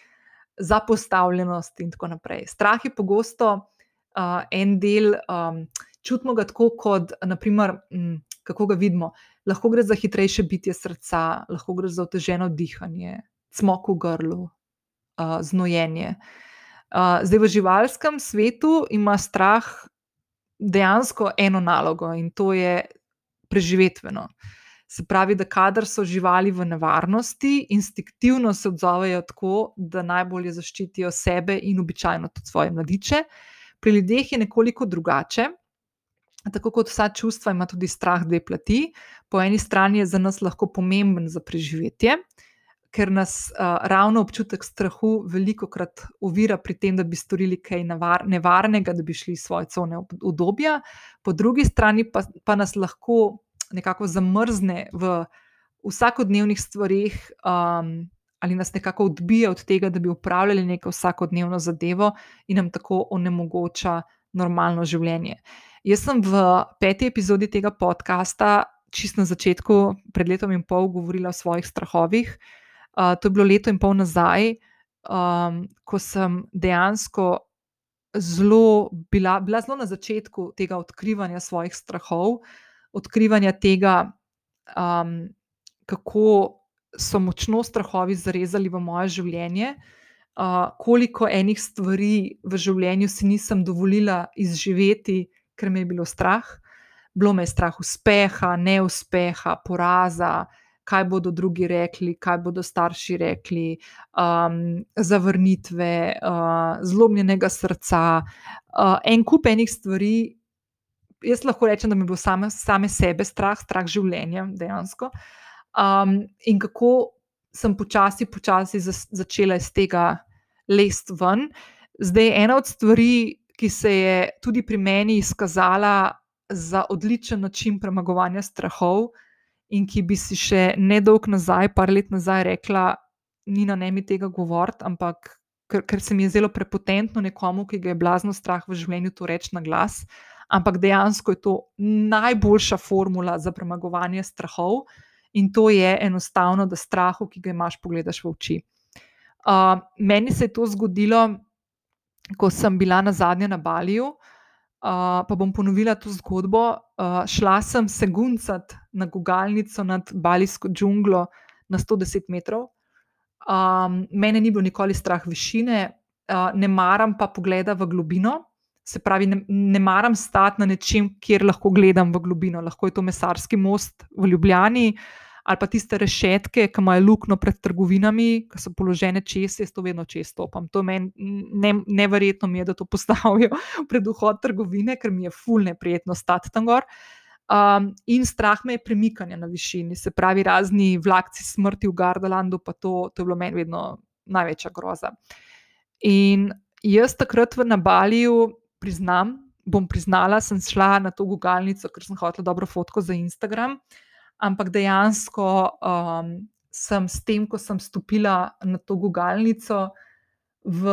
zapostavljenosti in tako naprej. Strah je pogosto uh, en del, um, čutimo ga tako, kot naprimer, um, kako ga vidimo. Lahko gre za hitrejše bitje srca, lahko gre za oteženo dihanje, smok v grlu, uh, znojenje. Uh, zdaj v živalskem svetu ima strah dejansko eno nalogo in to je preživetveno. Se pravi, da kadar so živali v nevarnosti, instinktivno se odzovejo tako, da najbolje zaščitijo sebe in običajno tudi svoje mladiče. Pri ljudeh je nekoliko drugače. Tako kot vsa čustva, ima tudi strah dve plati. Po eni strani je za nas lahko pomemben za preživetje, ker nas uh, ravno občutek strahu veliko krat ovira pri tem, da bi storili kaj nevar, nevarnega, da bi šli iz svoje cone obdobja, po drugi strani pa, pa nas lahko nekako zamrzne v vsakodnevnih stvarih. Um, Ali nas nekako odbija od tega, da bi upravljali neko vsakodnevno zadevo in nam tako onemogoča normalno življenje. Jaz sem v peti epizodi tega podcasta, čist na začetku, pred letom in pol, govorila o svojih strahovih. Uh, to je bilo leto in pol nazaj, um, ko sem dejansko zelo bila, bila zelo na začetku tega odkrivanja svojih strahov, odkrivanja tega, um, kako so močno strahovi zarezali v moje življenje. Uh, koliko enih stvari v življenju si nisem dovolila izživeti, ker me je bilo strah. Bilo me je strah uspeha, neuspeha, poraza, kaj bodo drugi rekli, kaj bodo starši rekli, um, zavrnitve, uh, zlomljenega srca, uh, en kup enih stvari. Jaz lahko rečem, da mi je bilo same, same sebe strah, strah življenja dejansko. Um, in kako sem počasi, počasi začela iz tega lest ven. Zdaj, ena od stvari, ki se je tudi pri meni izkazala za odličen način premagovanja strahov, in ki bi si še nedolgo nazaj, par let nazaj, rekla, ni na nemi tega govoriti, ampak ker, ker se mi je zelo prepotentno nekomu, ki ga je blazno strah v življenju, to reči na glas. Ampak dejansko je to najboljša formula za premagovanje strahov, in to je enostavno, da strahu, ki ga imaš, pogledaš v oči. Uh, meni se je to zgodilo ko sem bila na zadnje na Baliju, uh, pa bom ponovila to zgodbo. Uh, šla sem se guncat na gugalnico nad Balijsko džunglo na 110 metrov. Um, mene ni bilo nikoli strah višine, uh, ne maram pa pogleda v globino. Se pravi, ne, ne maram stati na nečem, kjer lahko gledam v globino. Lahko je to mesarski most v Ljubljani, uh, ali pa tiste rešetke, ki imajo luknjo pred trgovinami, ki so položene čez, jaz to vedno čez stopam. To meni ne, neverjetno mi je, da to postavijo [laughs] pred vhod trgovine, ker mi je fulne prijetno stati tam gor. Um, in strah me je premikanja na višini, se pravi, razni vlakci smrti v Gardalandu, pa to, to je bilo meni vedno največja groza. In jaz takrat v Nabaliju, priznam, bom priznala, sem šla na to gugalnico, ker sem hotela dobro fotko za Instagram ampak dejansko um, sem s tem, ko sem stopila na to gugalnico, v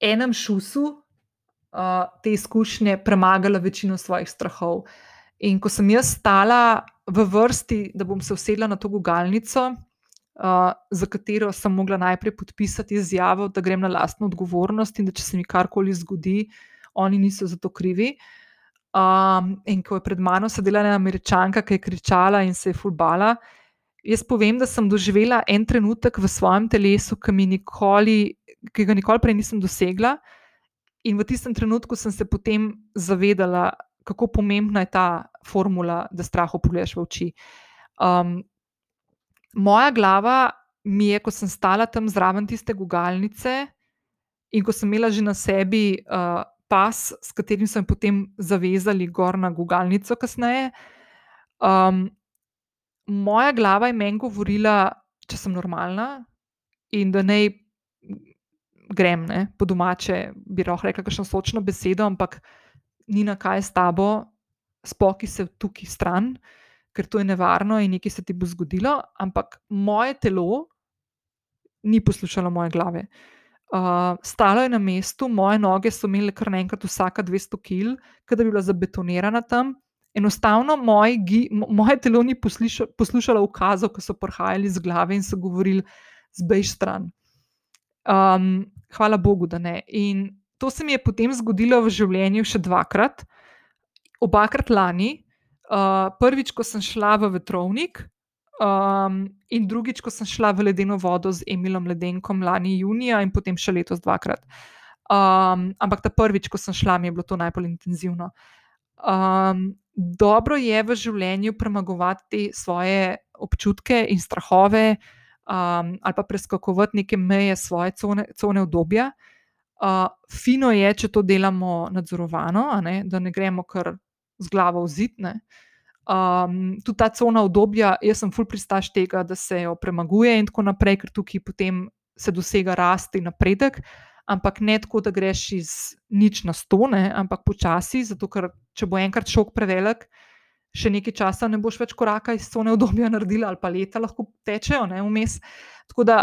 enem šusu uh, te izkušnje premagala večino svojih strahov. In ko sem jaz stala v vrsti, da bom se usedla na to gugalnico, uh, za katero sem mogla najprej podpisati izjavo, da grem na lastno odgovornost in da če se mi karkoli zgodi, oni niso za to krivi. Uh, Um, in ko je pred mano sedela ena američanka, ki je kričala in se je fulbala, jaz povem, da sem doživela en trenutek v svojem telesu, ki, nikoli, ki ga nikoli prej nisem dosegla. In v tistem trenutku sem se potem zavedala, kako pomembna je ta formula, da strah pogledaš v oči. Um, moja glava mi je, ko sem stala tam zraven tiste gugalnice in ko sem imela že na sebi. Uh, pas, s katerim so jim potem zavezali gor na gugalnico kasneje. Um, moja glava je meni govorila, če sem normalna in da naj grem, ne, po domače, bi lahko rekla, kakšno sočno besedo, ampak ni na kaj s tabo, spoki se tukaj stran, ker to je nevarno in nekaj se ti bo zgodilo, ampak moje telo ni poslušalo moje glave. Uh, stalo je na mestu, moje noge so imele kar naenkrat vsaka 200 kg, da bi bila zabetonirana tam. Enostavno moj, moje telo ni posluša, poslušalo ukazov, ki so prihajali iz glave in so govorili: zbej stran. Um, hvala Bogu, da ne. In to se mi je potem zgodilo v življenju še dvakrat, obakrat lani. Uh, prvič, ko sem šla v vetrovnik, um, in drugič, ko sem šla v ledeno vodo z Emilom Ledenkom lani junija, in potem še letos dvakrat. Um, ampak ta prvič, ko sem šla, mi je bilo to najbolj intenzivno. Um, dobro je v življenju premagovati svoje občutke in strahove, um, ali pa preskakovati neke meje svoje cone, cone obdobja. Uh, fino je, če to delamo nadzorovano, ne? da ne gremo kar z glavo v zid. Um, tudi ta cona obdobja, jaz sem full pristaš tega, da se jo premaguje in tako naprej, ker tukaj potem se dosega rast in napredek. Ampak ne tako, da greš iz nič na stone, ampak počasi, zato ker če bo enkrat šok prevelik, še nekaj časa ne boš več koraka iz cone obdobja naredila, ali pa leta lahko tečejo, ne vmes. Tako da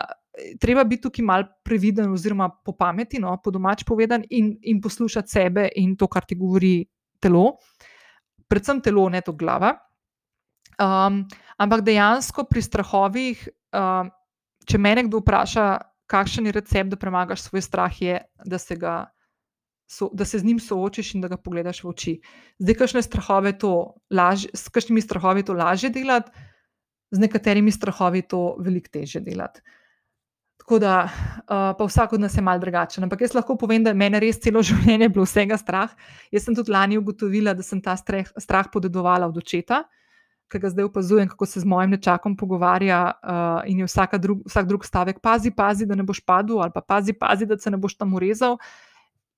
treba biti tukaj mal previden, oziroma po pameti, no, po domač povedan, in, in poslušati sebe in to, kar ti govori telo, predvsem telo, ne to glava. Um, ampak dejansko pri strahovih, um, če me kdo vpraša, kakšen je recept, da premagaš svoj strah, je, da se, ga, so, da se z njim soočiš in da ga pogledaš v oči. Zdaj, kakšne strahove to lažje, s kakšnimi strahovi to lažje delati, z nekaterimi strahovi to veliko teže delati. Tako da, uh, pa vsak od nas je mal drugačen. Ampak jaz lahko povem, da je meni res celo [laughs] življenje bilo vsega strah. Jaz sem tudi lani ugotovila, da sem ta streh, strah podedovala od očeta, ki ga zdaj opazujem, kako se z mojim nečakom pogovarja uh, in je drug, vsak drug stavek, pazi, pazi, da ne boš padel, ali pa pazi, pazi, da se ne boš tam urezal.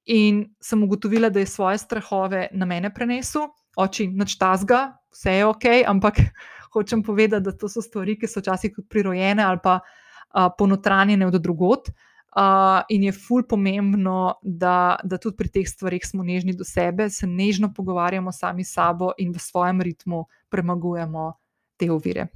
In sem ugotovila, da je svoje strahove na mene prenesel, oči noč tazga, vse je ok, ampak [laughs] hočem povedati, da to so stvari, ki so včasih prirojene ali pa ponotranjene od drugot. Uh, in je ful pomembno, da, da tudi pri teh stvarih smo nežni do sebe, se nežno pogovarjamo sami s sabo in v svojem ritmu premagujemo te ovire.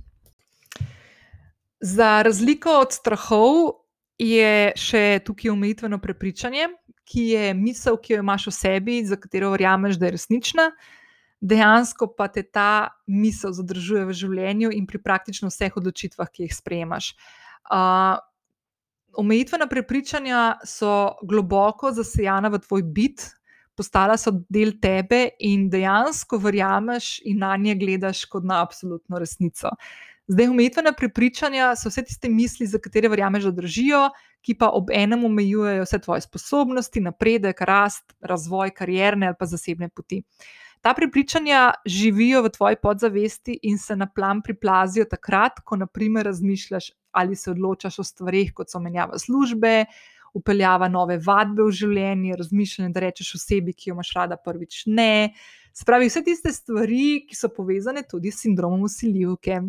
Za razliko od strahov je še tukaj omejitveno prepričanje, ki je misel, ki jo imaš v sebi, za katero verjameš, da je resnična. Dejansko pa te ta misel zadržuje v življenju in pri praktično vseh odločitvah, ki jih sprejemaš. Omejitvena prepričanja so globoko zasejana v tvoj bit, postala so del tebe in dejansko verjameš in na nje gledaš kot na absolutno resnico. Zdaj, omejitvena prepričanja so vse tiste misli, za katere verjameš, da držijo, ki pa ob enem omejujejo vse tvoje sposobnosti, napredek, rast, razvoj, karierne ali pa zasebne poti. Ta prepričanja živijo v tvoji podzavesti in se na plan priplazijo takrat, ko, naprimer, razmišljaš ali se odločaš o stvarih, kot so menjava službe, upeljava nove vadbe v življenje, razmišljanje, da rečeš osebi, ki jo imaš rada, prvič ne. Spravi vse tiste stvari, ki so povezane tudi s sindromom usiljivke.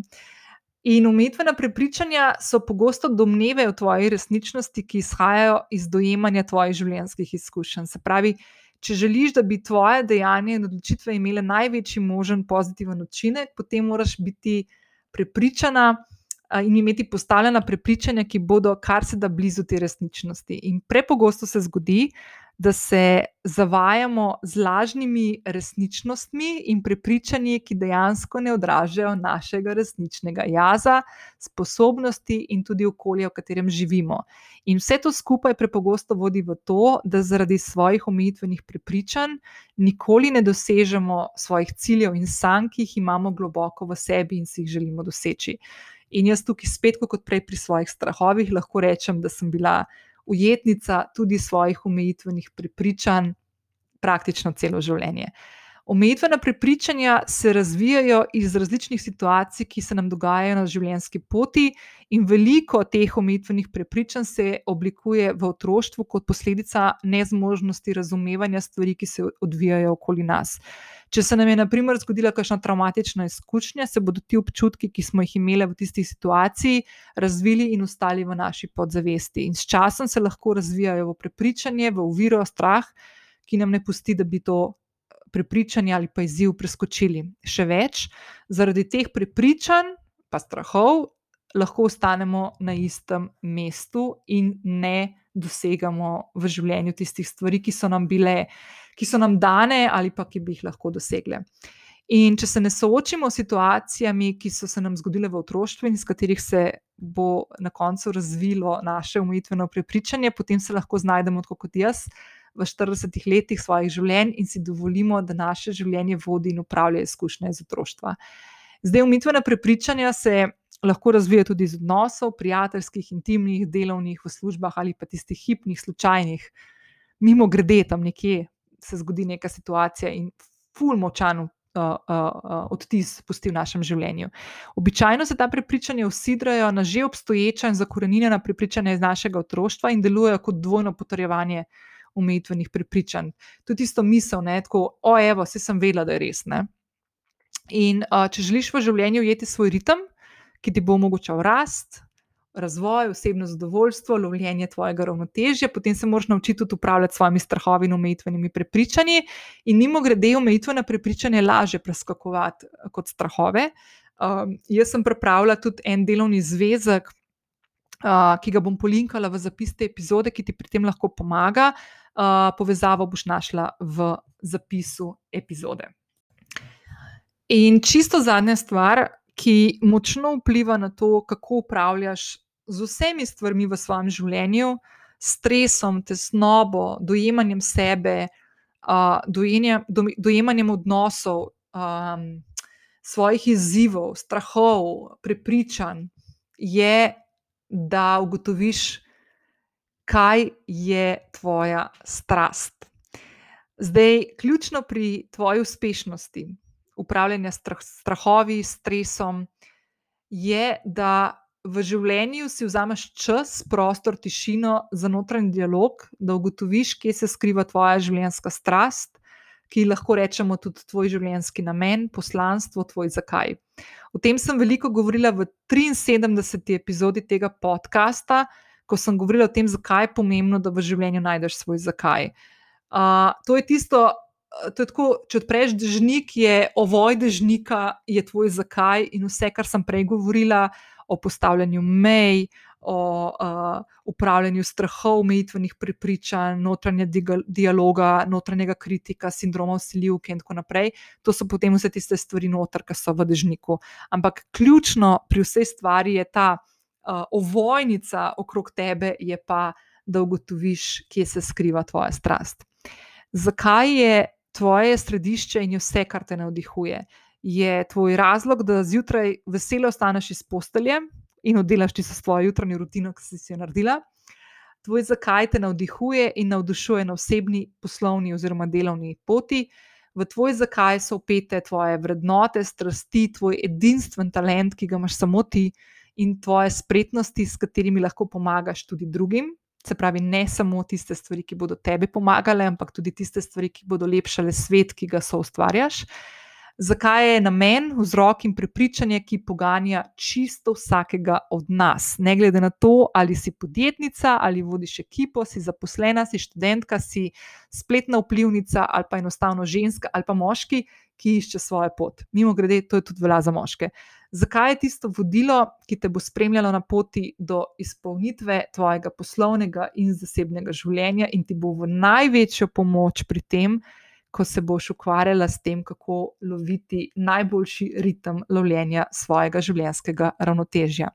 In umetvena prepričanja so pogosto domneve o tvoji resničnosti, ki izhajajo iz dojemanja tvojih življenjskih izkušenj. Se pravi, če želiš, da bi tvoje dejanje in odločitve imele največji možen pozitiven učinek, potem moraš biti prepričana, in imeti postavljena prepričanja, ki bodo kar se da blizu te resničnosti. In prepogosto se zgodi, da se zavajamo z lažnimi resničnostmi in prepričanji, ki dejansko ne odražajo našega resničnega jaza, sposobnosti in tudi okolja, v katerem živimo. In vse to skupaj prepogosto vodi v to, da zaradi svojih omejitvenih prepričanj nikoli ne dosežemo svojih ciljev in sanj, ki jih imamo globoko v sebi in si jih želimo doseči. In jaz tukaj spet, kot prej pri svojih strahovih, lahko rečem, da sem bila ujetnica tudi svojih omejitvenih prepričanj praktično celo življenje. Omejitvena prepričanja se razvijajo iz različnih situacij, ki se nam dogajajo na življenjski poti, in veliko teh omejitvenih prepričanj se oblikuje v otroštvu kot posledica nezmožnosti razumevanja stvari, ki se odvijajo okoli nas. Če se nam je, na primer, zgodila kakšna traumatična izkušnja, se bodo ti občutki, ki smo jih imeli v tisti situaciji, razvili in ostali v naši podzavesti. In s časom se lahko razvijajo v prepričanje, v uviro, strah, ki nam ne pusti, da bi to prepričanje ali pa izziv preskočili. Še več, zaradi teh prepričanj, pa strahov, lahko ostanemo na istem mestu in ne dosegamo v življenju tistih stvari, ki so nam bile ki so nam dane ali pa ki bi jih lahko dosegle. In če se ne soočimo s situacijami, ki so se nam zgodile v otroštvu in iz katerih se bo na koncu razvilo naše umitveno prepričanje, potem se lahko znajdemo, kot jaz, v 40 letih svojih življenj in si dovolimo, da naše življenje vodi in upravlja izkušnje iz otroštva. Zdaj, umitvena prepričanja se lahko razvijajo tudi iz odnosov, prijateljskih, intimnih, delovnih, v službah ali pa tistih hipnih, slučajnih, mimo grede tam nekje se zgodi neka situacija in ful močan uh, uh, odtis pusti v našem življenju. Običajno se ta prepričanja usidrajo na že obstoječa in zakorenjena prepričanja iz našega otroštva in delujejo kot dvojno potrjevanje omejitvenih prepričanj. Tudi isto misel, ne, tako, o, evo, se sem vedela, da je res. Ne. In uh, če želiš v življenju ujeti svoj ritem, ki ti bo omogočal rast, razvoj, osebno zadovoljstvo, lovljenje tvojega ravnotežja, potem se moraš naučiti tudi upravljati s svojimi strahovi in omejitvenimi prepričanji. In mimo grede, omejitvena prepričanja je lažje preskakovati kot strahove. Um, jaz sem pripravila tudi en delovni zvezek, uh, ki ga bom polinkala v zapis te epizode, ki ti pri tem lahko pomaga. Uh, povezavo boš našla v zapisu epizode. In čisto zadnja stvar, ki močno vpliva na to, kako upravljaš z vsemi stvarmi v svojem življenju, stresom, tesnobo, dojemanjem sebe, uh, dojenjem, do, dojemanjem odnosov, um, svojih izzivov, strahov, prepričanj, je, da ugotoviš, kaj je tvoja strast. Zdaj, ključno pri tvoji uspešnosti, upravljanja strah, strahovi, stresom, je, da v življenju si vzameš čas, prostor, tišino za notranji dialog, da ugotoviš, kje se skriva tvoja življenjska strast, ki lahko rečemo tudi tvoj življenjski namen, poslanstvo, tvoj zakaj. O tem sem veliko govorila v 73. epizodi tega podcasta, ko sem govorila o tem, zakaj je pomembno, da v življenju najdeš svoj zakaj. Uh, to je tisto, to je tako, če odpreš dežnik, je ovoj dežnika, je tvoj zakaj in vse, kar sem prej govorila o postavljanju mej, o uh, upravljanju strahov, omejitvenih prepričanj, notranjega dialoga, notranjega kritika, sindroma usiljivke in tako naprej. To so potem vse tiste stvari, noter, ki so v dežniku. Ampak ključno pri vsej stvari je ta uh, ovojnica okrog tebe, je pa, da ugotoviš, kje se skriva tvoja strast. Zakaj je tvoje središče in je vse, kar te navdihuje. Je tvoj razlog, da zjutraj veselo ostaneš iz postelje in oddelaš ti svojo jutranjo rutino, ki si, si jo naredila. Tvoj zakaj te navdihuje in navdušuje na osebni, poslovni oziroma delovni poti. V tvoj zakaj so upete tvoje vrednote, strasti, tvoj edinstven talent, ki ga imaš samo ti, in tvoje spretnosti, s katerimi lahko pomagaš tudi drugim. Se pravi, ne samo tiste stvari, ki bodo tebi pomagale, ampak tudi tiste stvari, ki bodo lepšale svet, ki ga so ustvarjaš. Zakaj je namen, vzrok in prepričanje, ki poganja čisto vsakega od nas, ne glede na to, ali si podjetnica, ali vodiš ekipo, si zaposlena, si študentka, si spletna vplivnica ali pa enostavno ženska ali pa moški, ki išče svojo pot. Mimo grede, to je tudi velja za moške. Zakaj je tisto vodilo, ki te bo spremljalo na poti do izpolnitve tvojega poslovnega in zasebnega življenja in ti bo v največjo pomoč pri tem, ko se boš ukvarjala s tem, kako loviti najboljši ritem lovljenja svojega življenjskega ravnotežja.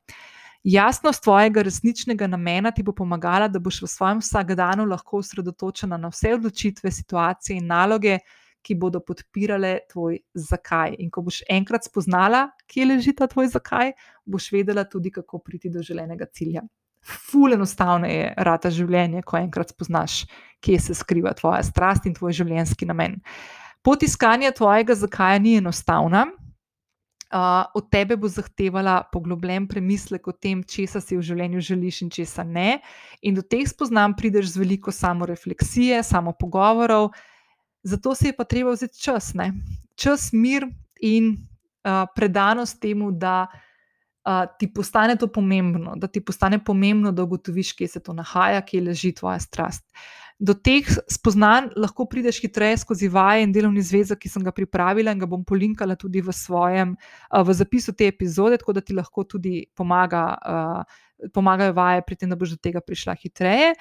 Jasnost tvojega resničnega namena ti bo pomagala, da boš v svojem vsakdanu lahko osredotočena na vse odločitve, situacije in naloge, ki bodo podpirale tvoj zakaj. In ko boš enkrat spoznala, kje leži ta tvoj zakaj, boš vedela tudi, kako priti do želenega cilja. Ful enostavno je rata življenje, ko enkrat spoznaš, kje se skriva tvoja strast in tvoj življenjski namen. Pot iskanja tvojega zakaja ni enostavna. Uh, od tebe bo zahtevala poglobljen premislek o tem, česa si v življenju želiš in česa ne. In do teh spoznanj prideš z veliko samorefleksije, samo pogovorov, Zato si je pa treba vzeti čas, ne? čas, mir in uh, predanost temu, da ti postane to pomembno, da ti postane pomembno, da ugotoviš, kje se to nahaja, kje leži tvoja strast. Do teh spoznanj lahko prideš hitreje skozi vaje in delovni zvezek, ki sem ga pripravila in ga bom polinkala tudi v svojem, v zapisu te epizode, tako da ti lahko tudi pomaga, pomagajo vaje pri tem, da boš do tega prišla hitreje.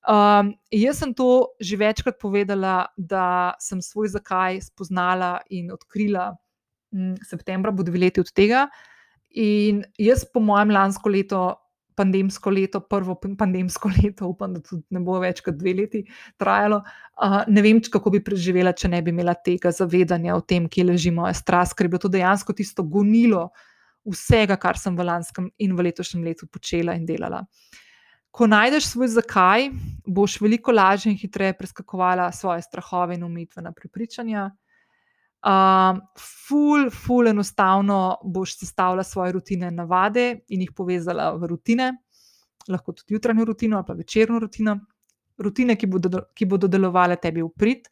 Um, jaz sem to že večkrat povedala, da sem svoj zakaj spoznala in odkrila. Um, septembra bo dve leti od tega. In jaz, po mojem, lansko leto pandemsko leto, prvo pandemsko [laughs] leto, upam, da tudi ne bo več kot dve leti trajalo. Uh, ne vem, kako bi preživela, če ne bi imela tega zavedanja o tem, kje leži moja strast, ker je bilo to dejansko tisto gonilo vsega, kar sem v lanskem in v letošnjem letu počela in delala. Ko najdeš svoj zakaj, boš veliko lažje in hitreje preskakovala svoje strahove in umitvena prepričanja. Uh, ful, ful, enostavno boš sestavila svoje rutine in navade in jih povezala v rutine, lahko tudi jutranjo rutino ali pa večerno rutino, rutine, ki bodo, ki bodo delovale tebi v prid.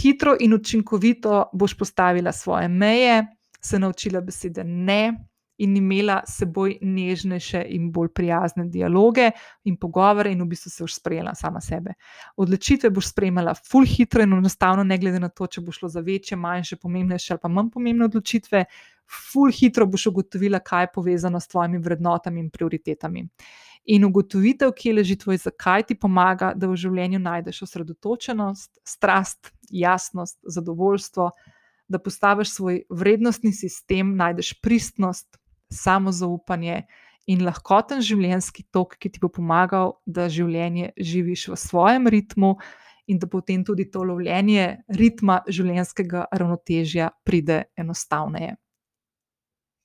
Hitro in učinkovito boš postavila svoje meje, se naučila besede ne, in imela s seboj nežnejše in bolj prijazne dialoge in pogovore, in v bistvu se boš sprejela sama sebe. Odločitve boš sprejemala full hitro in enostavno, ne glede na to, če bo šlo za večje, manjše, pomembnejše ali pa manj pomembne odločitve. Ful hitro boš ugotovila, kaj je povezano s tvojimi vrednotami in prioritetami. In ugotovitev, kje leži tvoj zakaj, ti pomaga, da v življenju najdeš osredotočenost, strast, jasnost, zadovoljstvo, da postaviš svoj vrednostni sistem, najdeš pristnost, samozaupanje in lahkoten življenjski tok, ki ti bo pomagal, da življenje živiš v svojem ritmu in da potem tudi to lovljenje ritma življenjskega ravnotežja pride enostavneje.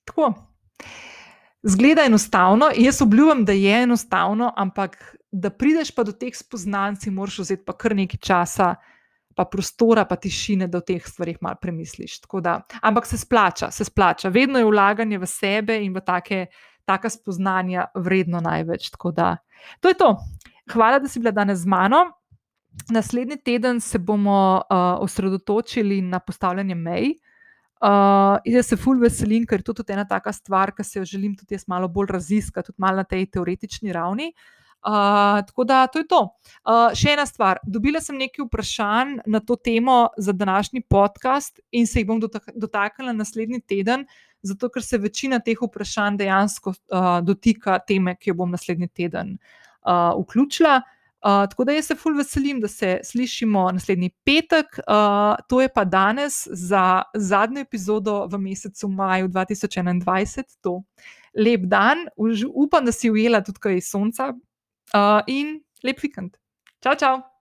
Tako. Zgleda enostavno, jaz obljubim, da je enostavno, ampak da prideš pa do teh spoznanj, si moraš vzeti pa kar nekaj časa, pa prostora, pa tišine, da o teh stvarih malo premisliš. Da, ampak se splača, se splača. Vedno je vlaganje v sebe in v take, taka spoznanja vredno največ. Da, to je to. Hvala, da si bila danes z mano. Naslednji teden se bomo uh, osredotočili na postavljanje mej. Uh, jaz se fulj veselim, ker je to tudi ena taka stvar, ki se jo želim tudi jaz malo bolj raziskati, tudi malo na tej teoretični ravni. Uh, tako da to je to. Uh, še ena stvar. Dobila sem nekaj vprašanj na to temo za današnji podcast in se jih bom dotaknila naslednji teden, zato ker se večina teh vprašanj dejansko uh, dotika teme, ki jo bom naslednji teden uh, vključila. Uh, tako da jaz se fulj veselim, da se slišimo naslednji petek, uh, to je pa danes za zadnjo epizodo v mesecu maju 2021. To. Lep dan, upam, da si ujela tudi kaj sonca, uh, in lep vikend. Čau, čau!